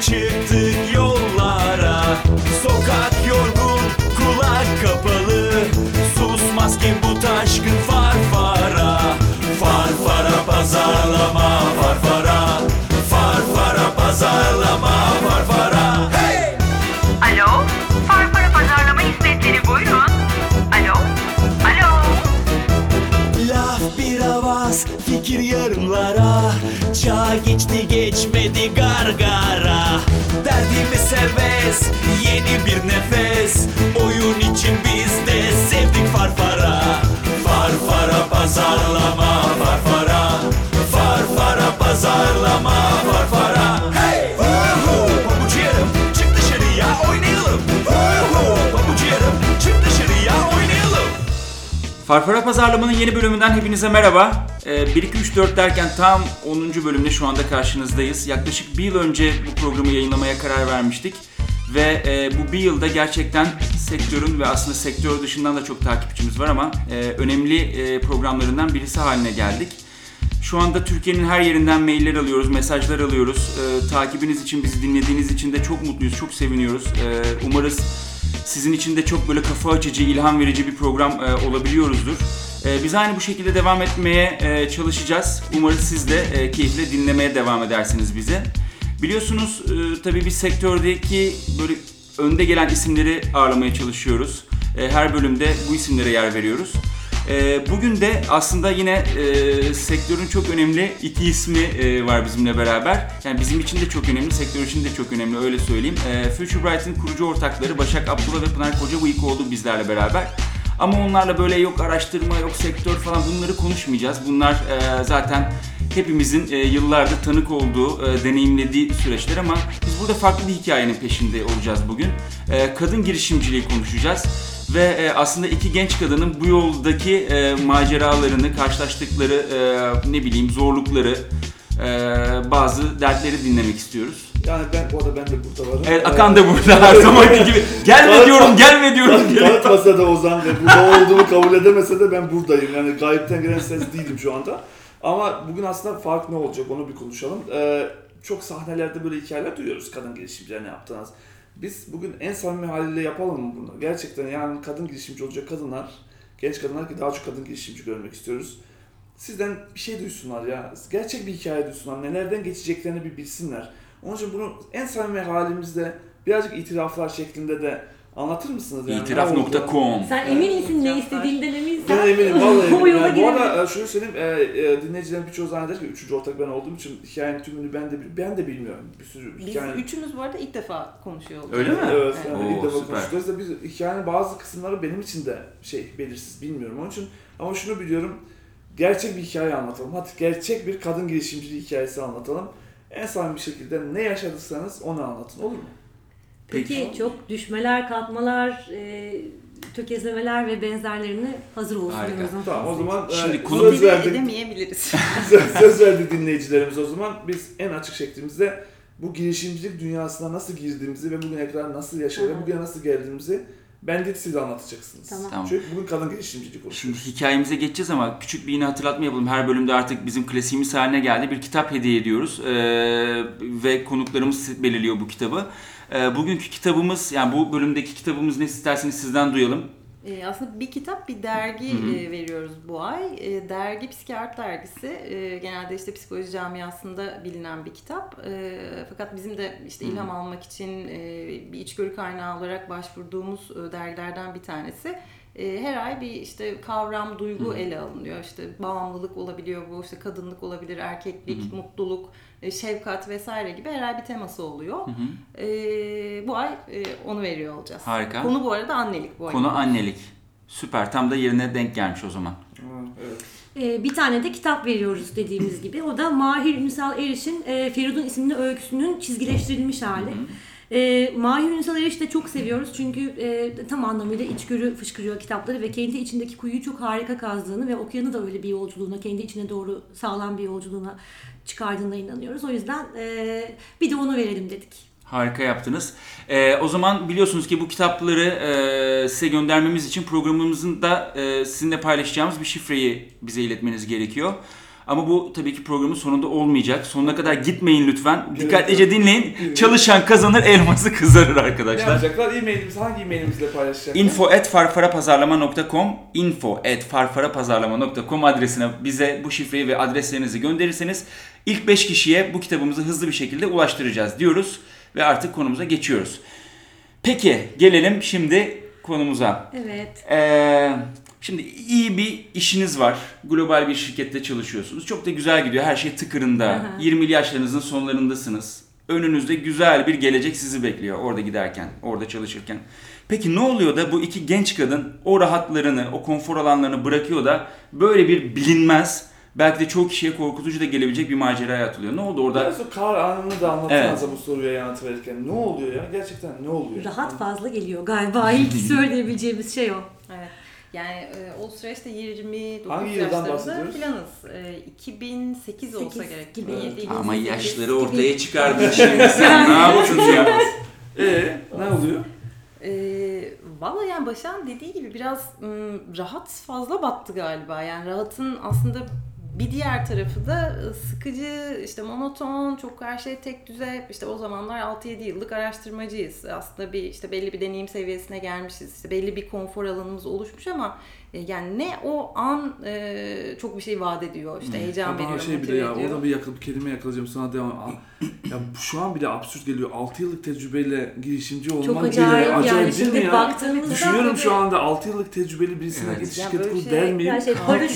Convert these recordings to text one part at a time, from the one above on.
çıktık yollara. Sokak yorgun kulak kapalı. Susmaz ki bu taşkın farfara? Farfara pazarlama farfara. Farfara pazarlama farfara. Hey! Alo, Farfara Pazarlama Hizmetleri buyurun. Alo, alo. Laf bir avaz fikir yarımlara. Çağ geçti geçmedi gargara Derdimiz serbest yeni bir nefes. Oyun için biz de sevdik farfara. Farfara pazarlama Farfara Pazarlama'nın yeni bölümünden hepinize merhaba. Ee, 1-2-3-4 derken tam 10. bölümde şu anda karşınızdayız. Yaklaşık bir yıl önce bu programı yayınlamaya karar vermiştik. Ve e, bu bir yılda gerçekten sektörün ve aslında sektör dışından da çok takipçimiz var ama e, önemli e, programlarından birisi haline geldik. Şu anda Türkiye'nin her yerinden mailler alıyoruz, mesajlar alıyoruz. Ee, takibiniz için, bizi dinlediğiniz için de çok mutluyuz, çok seviniyoruz. Ee, umarız sizin için de çok böyle kafa açıcı, ilham verici bir program e, olabiliyoruzdur. Ee, biz aynı bu şekilde devam etmeye e, çalışacağız. Umarız siz de e, keyifle dinlemeye devam edersiniz bizi. Biliyorsunuz e, tabii biz sektördeki böyle önde gelen isimleri ağırlamaya çalışıyoruz. E, her bölümde bu isimlere yer veriyoruz. Ee, bugün de aslında yine e, sektörün çok önemli iki ismi e, var bizimle beraber. Yani bizim için de çok önemli, sektör için de çok önemli öyle söyleyeyim. E, Future Bright'ın kurucu ortakları Başak Abdullah ve Pınar Koca oldu bizlerle beraber. Ama onlarla böyle yok araştırma, yok sektör falan bunları konuşmayacağız. Bunlar e, zaten hepimizin e, yıllardır tanık olduğu, e, deneyimlediği süreçler ama biz burada farklı bir hikayenin peşinde olacağız bugün. E, kadın girişimciliği konuşacağız ve e, aslında iki genç kadının bu yoldaki e, maceralarını, karşılaştıkları e, ne bileyim zorlukları, e, bazı dertleri dinlemek istiyoruz. Yani ben bu arada ben de burada varım. Evet Akan da burada her zamanki gibi. Gelme diyorum, gelme diyorum. diyor. Tanıtmasa da Ozan ve burada olduğumu kabul edemese de ben buradayım. Yani gayipten gelen ses değilim şu anda. Ama bugün aslında fark ne olacak onu bir konuşalım. Ee, çok sahnelerde böyle hikayeler duyuyoruz kadın girişimciler ne yaptınız. Biz bugün en samimi haliyle yapalım mı bunu? Gerçekten yani kadın girişimci olacak kadınlar, genç kadınlar ki daha çok kadın girişimci görmek istiyoruz. Sizden bir şey duysunlar ya. Gerçek bir hikaye duysunlar. Nelerden geçeceklerini bir bilsinler. Onun için bunu en samimi halimizde birazcık itiraflar şeklinde de anlatır mısınız? Yani? İtiraf.com Sen emin misin ne istediğinden eminsen? Ben eminim vallahi o eminim. yola Yani bu arada girelim. e, şunu söyleyeyim e, e, dinleyicilerin birçoğu zanneder ki üçüncü ortak ben olduğum için hikayenin tümünü ben de ben de bilmiyorum. Bir sürü Biz hikayenin üçümüz bu arada ilk defa konuşuyor olacağız. Öyle mi? Evet, Evet. yani ilk Oo, defa süper. konuşuyoruz da biz hikayenin bazı kısımları benim için de şey belirsiz bilmiyorum onun için ama şunu biliyorum gerçek bir hikaye anlatalım. Hadi gerçek bir kadın girişimciliği hikayesi anlatalım. En samimi bir şekilde ne yaşadıysanız onu anlatın olur mu? Peki çok düşmeler, kalkmalar, e, tökezlemeler ve benzerlerini hazır olsun Harika. diyoruz. Tamam o zaman Şimdi e, konu söz verdik. edemeyebiliriz. söz, söz verdi dinleyicilerimiz o zaman. Biz en açık şeklimizde bu girişimcilik dünyasına nasıl girdiğimizi ve bugüne kadar nasıl yaşadık ve Tamam. bugüne nasıl geldiğimizi ben değil siz anlatacaksınız. Tamam. Tamam. Çünkü bugün kadın girişimcilik Şimdi konuşuyoruz. hikayemize geçeceğiz ama küçük bir yine hatırlatma yapalım. Her bölümde artık bizim klasiğimiz haline geldi. Bir kitap hediye ediyoruz Ee, ve konuklarımız belirliyor bu kitabı. Ee, bugünkü kitabımız, yani bu bölümdeki kitabımız ne isterseniz sizden duyalım. Ee, aslında bir kitap, bir dergi Hı hı. e, veriyoruz bu ay. E, dergi Psikiyat Dergisi. E, genelde işte psikoloji camiasında bilinen bir kitap. E, fakat bizim de işte Hı hı. ilham almak için e, bir içgörü kaynağı olarak başvurduğumuz e, dergilerden bir tanesi. E, her ay bir işte kavram, duygu Hı. ele alınıyor. İşte bağımlılık olabiliyor bu, işte kadınlık olabilir, erkeklik, Hı hı. mutluluk, e, şefkat vesaire gibi her ay bir teması oluyor. Hı hı. E, bu ay e, onu veriyor olacağız. Harika. Konu bu arada annelik bu ay. Konu annelik. Süper. Tam da yerine denk gelmiş o zaman. Evet. E, bir tane de kitap veriyoruz dediğimiz gibi. O da Mahir Ünsal Eriş'in e, Feridun isimli öyküsünün çizgileştirilmiş hali. E, Mahir Ünsal Eriş'i de çok seviyoruz çünkü e, tam anlamıyla içgörü fışkırıyor kitapları ve kendi içindeki kuyuyu çok harika kazdığını ve okuyanı da öyle bir yolculuğuna, kendi içine doğru sağlam bir yolculuğuna çıkardığına inanıyoruz. O yüzden e, bir de onu verelim dedik. Harika yaptınız. Ee, o zaman biliyorsunuz ki bu kitapları e, size göndermemiz için programımızın da e, sizinle paylaşacağımız bir şifreyi bize iletmeniz gerekiyor. Ama bu tabii ki programın sonunda olmayacak. Sonuna kadar gitmeyin lütfen. Dikkatlice dinleyin. Çalışan kazanır, elması kızarır Ne arkadaşlar. yapacaklar? E-mailimizi hangi e-mailimizle paylaşacaklar? info at farfarapazarlama.com info at farfarapazarlama.com adresine bize bu şifreyi ve adreslerinizi gönderirseniz ilk 5 kişiye bu kitabımızı hızlı bir şekilde ulaştıracağız diyoruz ve artık konumuza geçiyoruz. Peki gelelim şimdi konumuza. Evet. Ee, şimdi iyi bir işiniz var. Global bir şirkette çalışıyorsunuz. Çok da güzel gidiyor. Her şey tıkırında. Aha. 20'li yaşlarınızın sonlarındasınız. Önünüzde güzel bir gelecek sizi bekliyor orada giderken, orada çalışırken. Peki ne oluyor da bu iki genç kadın o rahatlarını, o konfor alanlarını bırakıyor da böyle bir bilinmez, belki de çoğu kişiye korkutucu da gelebilecek bir maceraya atılıyor. Ne oldu orada? Biraz o kar anını da Evet. anlatsanıza bu soruya yanıt verirken. Ne oluyor ya? Gerçekten ne oluyor? Rahat fazla geliyor galiba. İlk söyleyebileceğimiz şey o. Evet. Yani e, o süreçte 29 Hangi yıldan yaşlarında bahsediyoruz? filanız. E, 2008 olsa Sekiz gerek. gibi. 2007, Ama 2008 yaşları ortaya çıkardın şimdi sen. ne yaptın ya? Ee, ne oluyor? Ee, Valla yani Başak'ın dediği gibi biraz ım, rahat fazla battı galiba. Yani rahatın aslında bir diğer tarafı da ı, sıkıcı, işte monoton, çok her şey tek düze. İşte o zamanlar 6-7 yıllık araştırmacıyız. Aslında bir işte belli bir deneyim seviyesine gelmişiz. İşte belli bir konfor alanımız oluşmuş ama e, yani ne o an e, çok bir şey vaat ediyor. İşte heyecan Ama veriyor, şey bir de ya ediyor. orada bir yakın bir kelime yakalayacağım sana devam. Ya şu an bile absürt geliyor. 6 yıllık tecrübeyle girişimci olmak Çok bile acayip yani. acayip değil mi ya? Düşünüyorum şu anda 6 yıllık tecrübeli birisine Evet. böyle kur şey- der miyim? Yani şey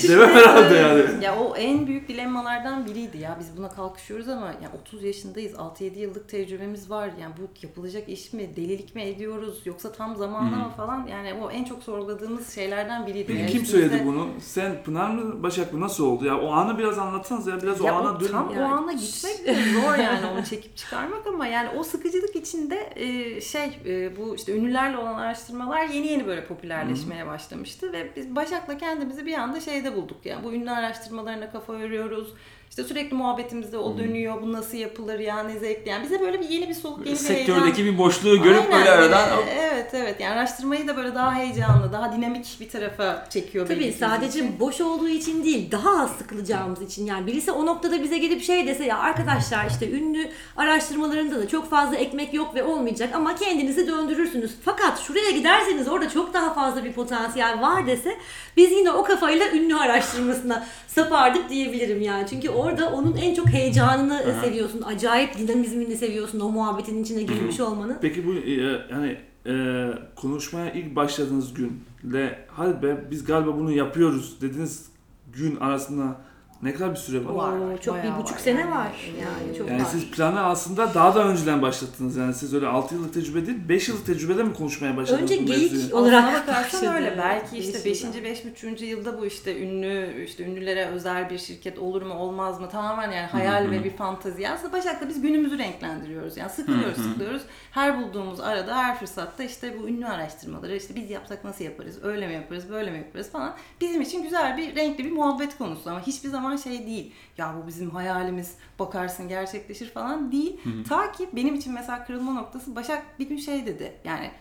Demem herhalde yani. Ya o en büyük dilemmalardan biriydi ya. Biz buna kalkışıyoruz ama ya 30 yaşındayız. 6-7 yıllık tecrübemiz var. Yani bu yapılacak iş mi? Delilik mi ediyoruz? Yoksa tam zamanla mı falan? Yani o en çok sorguladığımız şeylerden biriydi. Peki Yani kim söyledi bunu? Sen Pınar mı Başak mı? Nasıl oldu ya? O anı biraz anlatsanız ya. Biraz Ya o o ana dönün. tam Yani. o ana gitmek de zor yani onu çekip çıkarmak ama yani o sıkıcılık içinde e, şey e, bu işte ünlülerle olan araştırmalar yeni yeni böyle popülerleşmeye başlamıştı ve biz Başak'la kendimizi bir anda şeyde bulduk yani bu ünlü araştırmalarına kafa yoruyoruz. İşte sürekli muhabbetimizde o dönüyor, bu nasıl yapılır ya ne zevkli. Yani bize böyle bir yeni bir soluk, yeni bir heyecan. Sektördeki bir boşluğu görüp Aynen, böyle aradan böyle, Evet evet yani araştırmayı da böyle daha heyecanlı, daha dinamik bir tarafa çekiyor. Tabii ki bizim sadece için. boş olduğu için değil, daha az sıkılacağımız için. Yani birisi o noktada bize gelip şey dese ya arkadaşlar işte ünlü araştırmalarında da çok fazla ekmek yok ve olmayacak ama kendinizi döndürürsünüz. Fakat şuraya giderseniz orada çok daha fazla bir potansiyel var dese biz yine o kafayla ünlü araştırmasına sapardık diyebilirim yani. Çünkü orada onun en çok heyecanını seviyorsun. Acayip dinamizmini seviyorsun o muhabbetin içine girmiş olmanın. Peki bu e, yani e, konuşmaya ilk başladığınız günle hadi be biz galiba bunu yapıyoruz dediğiniz gün arasında ne kadar bir süre var? Var, çok bayağı bir buçuk var sene yani. var. Yani çok Yani var. siz planı aslında daha da önceden başlattınız yani siz öyle 6 yıllık tecrübe değil 5 yıllık tecrübede mi konuşmaya başladınız? Önce bu geyik mevzuyu? olarak Aslına bakarsan başladı. öyle. Belki işte Beş 5. yılda. 5. 3. yılda bu işte ünlü işte ünlülere özel bir şirket olur mu olmaz mı tamamen yani hayal ve bir fantazi. Aslında Başak'la biz günümüzü renklendiriyoruz. Yani sıkılıyoruz sıkılıyoruz. Her bulduğumuz arada her fırsatta işte bu ünlü araştırmaları işte biz yapsak nasıl yaparız? Öyle mi yaparız? Böyle mi yaparız falan. Bizim için güzel bir renkli bir muhabbet konusu ama hiçbir zaman şey değil. Ya bu bizim hayalimiz bakarsın gerçekleşir falan değil. Ta ki benim için mesela kırılma noktası Başak bir gün şey dedi. Yani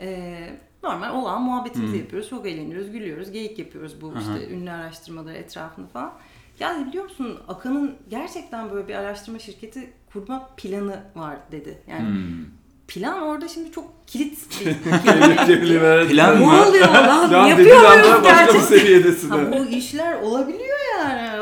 ee, normal olan muhabbetimizi yapıyoruz. Çok eğleniyoruz, gülüyoruz, geyik yapıyoruz bu işte ünlü araştırmaları etrafında falan. Ya biliyor musun Akan'ın gerçekten böyle bir araştırma şirketi kurma planı var dedi. Yani Hmm. plan orada şimdi çok kilit bir ver- Plan Ne mı? oluyor lan? Yapıyor muyuz başka bir gerçekten? seviyedesin. Ha, bu işler olabiliyor.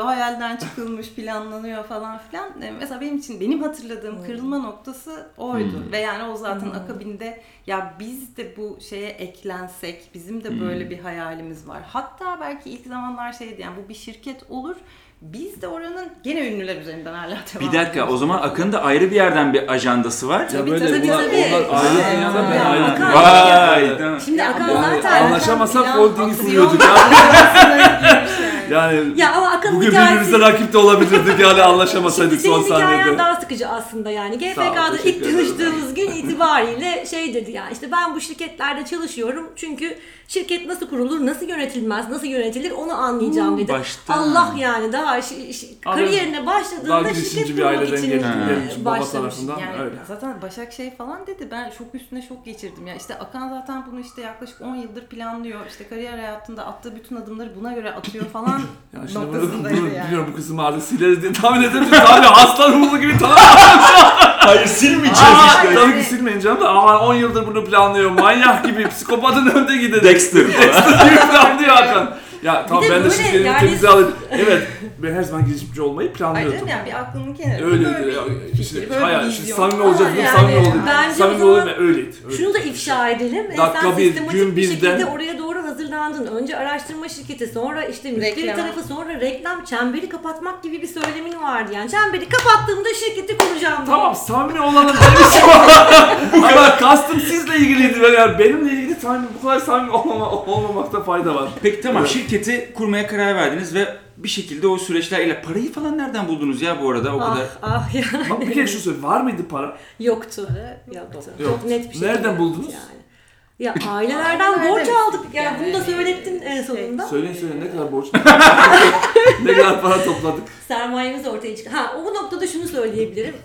Hayalden çıkılmış, planlanıyor falan filan. E, Mesela benim için benim hatırladığım kırılma noktası oydu. Ve yani o zaten akabinde ya biz de bu şeye eklensek, bizim de böyle bir hayalimiz var. Hatta belki ilk zamanlar şeydi yani bu bir şirket olur. Biz de oranın gene ünlüler üzerinden hala devam Bir dakika ediyoruz. o zaman Akın'ın da ayrı bir yerden bir ajandası var. Ya Tabii, böyle tabii, bunlar, tabii. onlar ayrı Aa, dünyada ben ya, dünyada. Vay. tamam. Şimdi Akan yani zaten... anlaşamasak Plan, holdingi aksiyon kuruyorduk ya. arasına girmiş yani. Yani Ya ama Akan'ın bugün hikayesi... birbirimize rakip de olabilirdik yani anlaşamasaydık son senin hikayen saniyede. daha sıkıcı aslında yani. Sağ ol, GFK'da ilk ederim. tanıştığımız gün itibariyle şey dedi yani işte ben bu şirketlerde çalışıyorum çünkü şirket nasıl kurulur, nasıl yönetilmez, nasıl yönetilir onu anlayacağım dedi. baştan. Allah yani daha Abi, kariyerine Daha başladığında girişimci şirket bir kurmak aileden için için baba tarafından Yani öyle. zaten Başak şey falan dedi. Ben şok üstüne şok geçirdim. Ya işte Akan zaten bunu işte yaklaşık 10 yıldır planlıyor. İşte kariyer hayatında attığı bütün adımları buna göre atıyor falan Ya şimdi bunu, noktasındaydı bunu yani. biliyorum bu kızın ağzı sileriz diye tahmin ederim. Tabii hasta ruhlu gibi tanımam. Hayır silmeyeceğiz Aa, işte. Tabii ki silmeyin canım da aa 10 yıldır bunu planlıyor. Manyak gibi psikopatın önde gidecek. Dexter falan. gibi planlıyor Hakan. Ya tamam ben de şirketimi yani- temize alayım. Evet ben her zaman girişimci olmayı Ayrıca planlıyordum. yani bir aklımın kenarında Öyleydi. böyle bir fikir, işte, böyle hayır, bir şimdi samimi değil mi? yani Samimi olayım. bence Samimi olayım öyleydi. öyleydi. Şunu da ifşa edelim. E, Dakika sen bir, gün bir şekilde bizden. oraya doğru hazırlandın. Önce araştırma şirketi, sonra işte müşteri Reklam. tarafı, sonra reklam, çemberi kapatmak gibi bir söylemin vardı yani. Çemberi kapattığımda şirketi kuracağım. Tamam samimi olanın benim Bu kadar kastım sizle ilgiliydi. ve Yani benimle ilgili samimi, bu kadar samimi olmama, olmamakta fayda var. Peki tamam Evet. şirketi kurmaya karar verdiniz ve bir şekilde o süreçlerle parayı falan nereden buldunuz ya bu arada o Ah kadar? ah yani. Bak bir kere şu söyle var mıydı para? Yoktu. Yoktu. Yok. Çok net bir şekilde. Nereden buldunuz? Yani. Ya ailelerden borç aldık. Yani, yani. bunu da söylettin en sonunda. Söyleyin söyleyin ne kadar borç? ne kadar para topladık? sermayemiz ortaya çıktı. Ha o noktada şunu söyleyebilirim.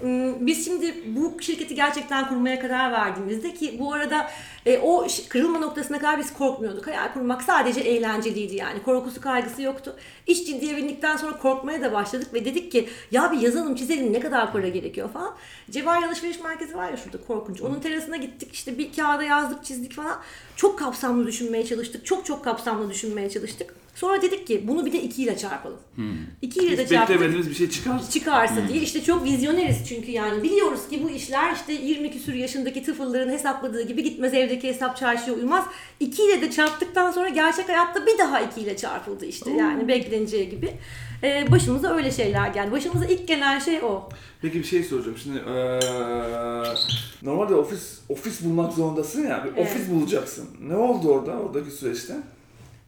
Biz şimdi bu şirketi gerçekten kurmaya karar verdiğimizde ki bu arada e, o kırılma noktasına kadar biz korkmuyorduk. Hayal kurmak sadece eğlenceliydi yani. Korkusu kaygısı yoktu. İş ciddiye bindikten sonra korkmaya da başladık ve dedik ki ya bir yazalım çizelim ne kadar para gerekiyor falan. Cevahir Alışveriş Merkezi var ya şurada korkunç. Onun terasına gittik işte bir kağıda yazdık çizdik falan. Çok kapsamlı düşünmeye çalıştık. Çok çok kapsamlı düşünmeye çalıştık. Sonra dedik ki bunu bir de 2 ile çarpalım. 2 ile de çarptık beklemediğimiz bir şey çıkar. çıkarsa diye işte çok vizyoneriz çünkü yani biliyoruz ki bu işler işte 20 küsür yaşındaki tıfılların hesapladığı gibi gitmez evdeki hesap çarşıya uymaz. 2 ile de çarptıktan sonra gerçek hayatta bir daha 2 ile çarpıldı işte yani bekleneceği gibi. Ee, başımıza öyle şeyler geldi. Başımıza ilk gelen şey o. Peki bir şey soracağım şimdi. eee, normalde ofis ofis bulmak zorundasın ya. Bir Evet. ofis bulacaksın. Ne oldu orada oradaki süreçte?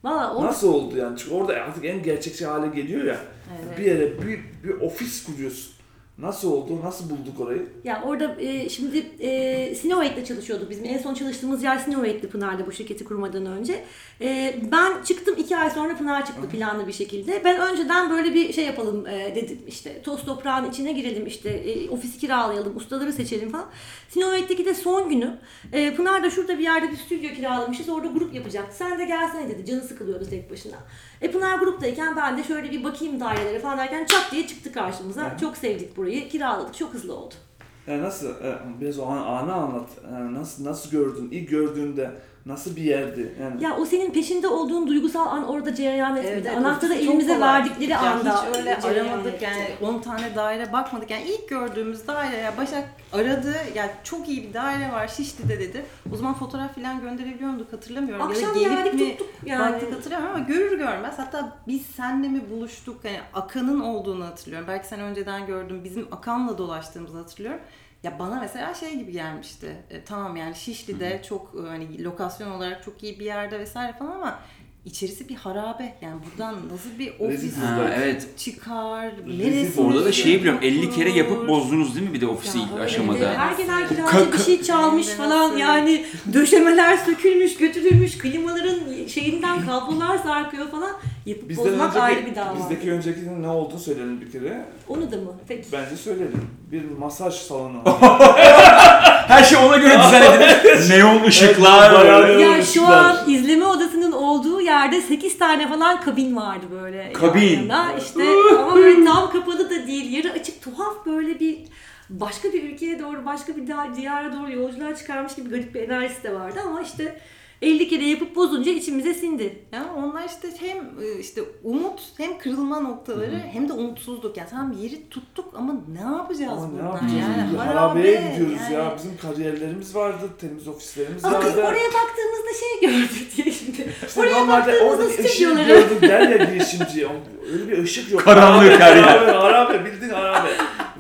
Valla o Nasıl oldu yani? Çünkü orada artık en gerçekçi hale geliyor ya. Evet. Bir yere bir, bir ofis kuruyorsun. Nasıl oldu? Nasıl bulduk orayı? Ya orada e, şimdi e, Sinovate'de çalışıyorduk. Bizim en son çalıştığımız yer Sinovate'li Pınar'da bu şirketi kurmadan önce. E, ben çıktım iki ay sonra Pınar çıktı planlı bir şekilde. Ben önceden böyle bir şey yapalım e, dedim işte toz toprağın içine girelim işte e, ofisi kiralayalım, ustaları seçelim falan. Sinovate'deki de son günü e, Pınar da şurada bir yerde bir stüdyo kiralamışız orada grup yapacaktı. Sen de gelsene dedi canı sıkılıyordu tek başına. E Pınar gruptayken ben de şöyle bir bakayım dairelere falan derken çat diye çıktı karşımıza. Çok sevdik burayı kiraladık çok hızlı oldu. Yani nasıl? e, Biraz o an, anı anlat. Yani nasıl nasıl gördün? İlk gördüğünde nasıl bir yerdi? Yani Ya o senin peşinde olduğun duygusal an orada cereyan etmedi. Evet, evet, Anahtarı elimize kolay. verdikleri Ya anda hiç öyle cereyan aramadık etti. yani 10 tane daire bakmadık. Yani ilk gördüğümüz daire ya Başak aradı. Yani çok iyi bir daire var Şişli'de dedi. O zaman fotoğraf falan gönderebiliyor muyduk hatırlamıyorum. Akşam ya da gelip geldik mi tuttuk yani. baktık hatırlamıyorum ama görür görmez. Hatta biz senle mi buluştuk? Yani Akan'ın olduğunu hatırlıyorum. Belki sen önceden gördün. Bizim Akan'la dolaştığımızı hatırlıyorum. Ya bana mesela şey gibi gelmişti. E, tamam yani Şişli'de çok e, hani lokasyon olarak çok iyi bir yerde vesaire falan ama içerisi bir harabe. Yani buradan nasıl bir ofis Ha, evet. çıkar, neresi Orada da şeyi biliyorum 50 kere yapıp bozdunuz değil mi bir de ofisi Ya ilk öyle aşamada? de Her gelen kiracı bir şey çalmış falan yani döşemeler sökülmüş götürülmüş klimaların şeyinden kablolar sarkıyor falan yapıp bizden bozmak ayrı bir dava. bizdeki öncekinin ne olduğunu söyleyelim bir kere. Onu da mı? Peki. Bence söyleyelim. Bir masaj salonu. Her şey ona göre edilmiş. Neon ışıklar. bayağı Ya şu ışıklar. an izleme odasının yerde 8 tane falan kabin vardı böyle. Kabin. yan yana. işte ama böyle tam kapalı da değil. Yarı açık tuhaf böyle bir başka bir ülkeye doğru başka bir diyara doğru yolculuğa çıkarmış gibi garip bir enerjisi de vardı ama işte 50 kere yapıp bozunca içimize sindi. Ya onlar işte hem e, işte umut hem kırılma noktaları hem de umutsuzluk. Yani tamam yeri tuttuk ama ne yapacağız Ama ne buradan? yapacağız? Yani harabe, harabeye gidiyoruz yani. ya. Bizim kariyerlerimiz vardı, temiz ofislerimiz Ama vardı. oraya baktığımızda şey gördük diye şimdi. İşte oraya normalde baktığımızda orada bir ışık stüdyoları. gördüm der ya girişimci. Ama Öyle bir ışık yok. Karanlık her yer. Harabe, harabe, bildiğin harabe.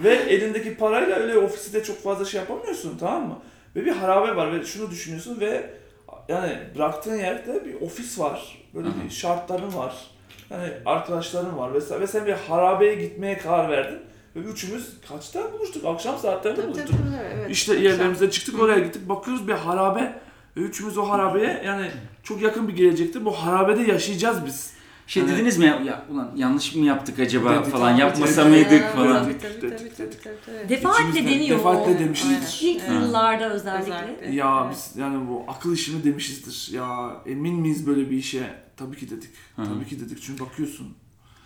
Ve elindeki parayla öyle ofisi de çok fazla şey yapamıyorsun tamam mı? Ve bir harabe var ve şunu düşünüyorsun ve yani bıraktığın yerde bir ofis var. Böyle bir şartların var. Yani arkadaşların var vesaire. Ve sen bir harabeye gitmeye karar verdin. Ve üçümüz kaçta buluştuk? Akşam saatlerinde buluştuk. tabii, tabii, evet. İşte yerlerimize çıktık oraya gittik bakıyoruz bir harabe ve üçümüz o harabeye yani çok yakın bir gelecekte bu harabede yaşayacağız biz. Şey Hani- dediniz mi ya, ya ulan yanlış mı yaptık acaba Dedik, falan tabii, yapmasa mıydık falan. Tabii tabii Dedik, tabii dedik, tabii dedik. tabii. tabii. Defaatle deniyor defaatle demişizdir. İlk yıllarda özellikle. Ya biz yani bu akıl işi mi demişizdir. Ya emin miyiz böyle bir işe? Tabii ki dedik. Tabii ki dedik. Çünkü bakıyorsun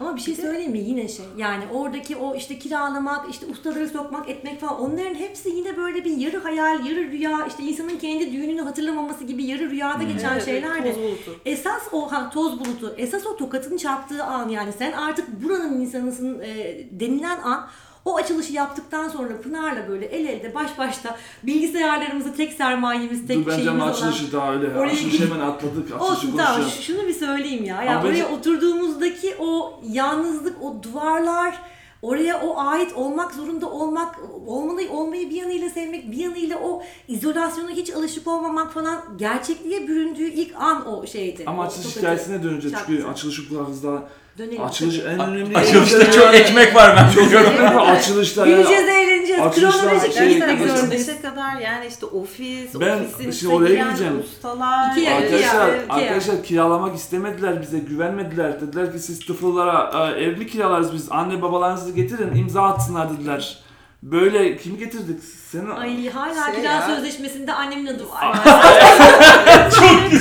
Ama bir şey söyleyeyim mi yine şey? Yani oradaki o işte kiralamak işte ustaları sokmak etmek falan onların hepsi yine böyle bir yarı hayal yarı rüya işte insanın kendi düğününü hatırlamaması gibi yarı rüyada geçen Evet, şeyler de esas o ha, toz bulutu. Esas o tokatın çarptığı an yani sen artık buranın insanısın e, denilen an o açılışı yaptıktan sonra Pınar'la böyle el elde baş başta bilgisayarlarımızı tek sermayemiz tek Dur bence şeyimiz olan açılışı daha öyle. Oraya Açılışı hemen atladık. Açılışı Olsun tamam şunu bir söyleyeyim ya. ya Ama bence- oraya oturduğumuzdaki o yalnızlık, o duvarlar, oraya o ait olmak zorunda olmak, olmayı, olmayı bir yanıyla sevmek, bir yanıyla o izolasyona hiç alışık olmamak falan gerçekliğe büründüğü ilk an o şeydi. Ama O açılış hikayesine dönünce çünkü açılışı hızlı. Dönelim. Açılış en önemli. Açılışta çok ekmek var ben biliyorum. Çok açılışta ya. Güleceğiz, eğleneceğiz. Açılışlar- Kronolojik şey- gitmek zorundayız. açılışa kadar yani işte ofis, Ben ofisin şimdi oraya giren gireceğim. ustalar. İki yer, iki yer. Arkadaşlar, arkadaşlar kiralamak istemediler bize, güvenmediler. Dediler ki siz tıfıllara e, ev mi kiralarız biz, anne babalarınızı getirin, imza atsınlar dediler. Böyle kimi getirdik? Senin Ay hala Şey kira ya. sözleşmesinde annemin adı var.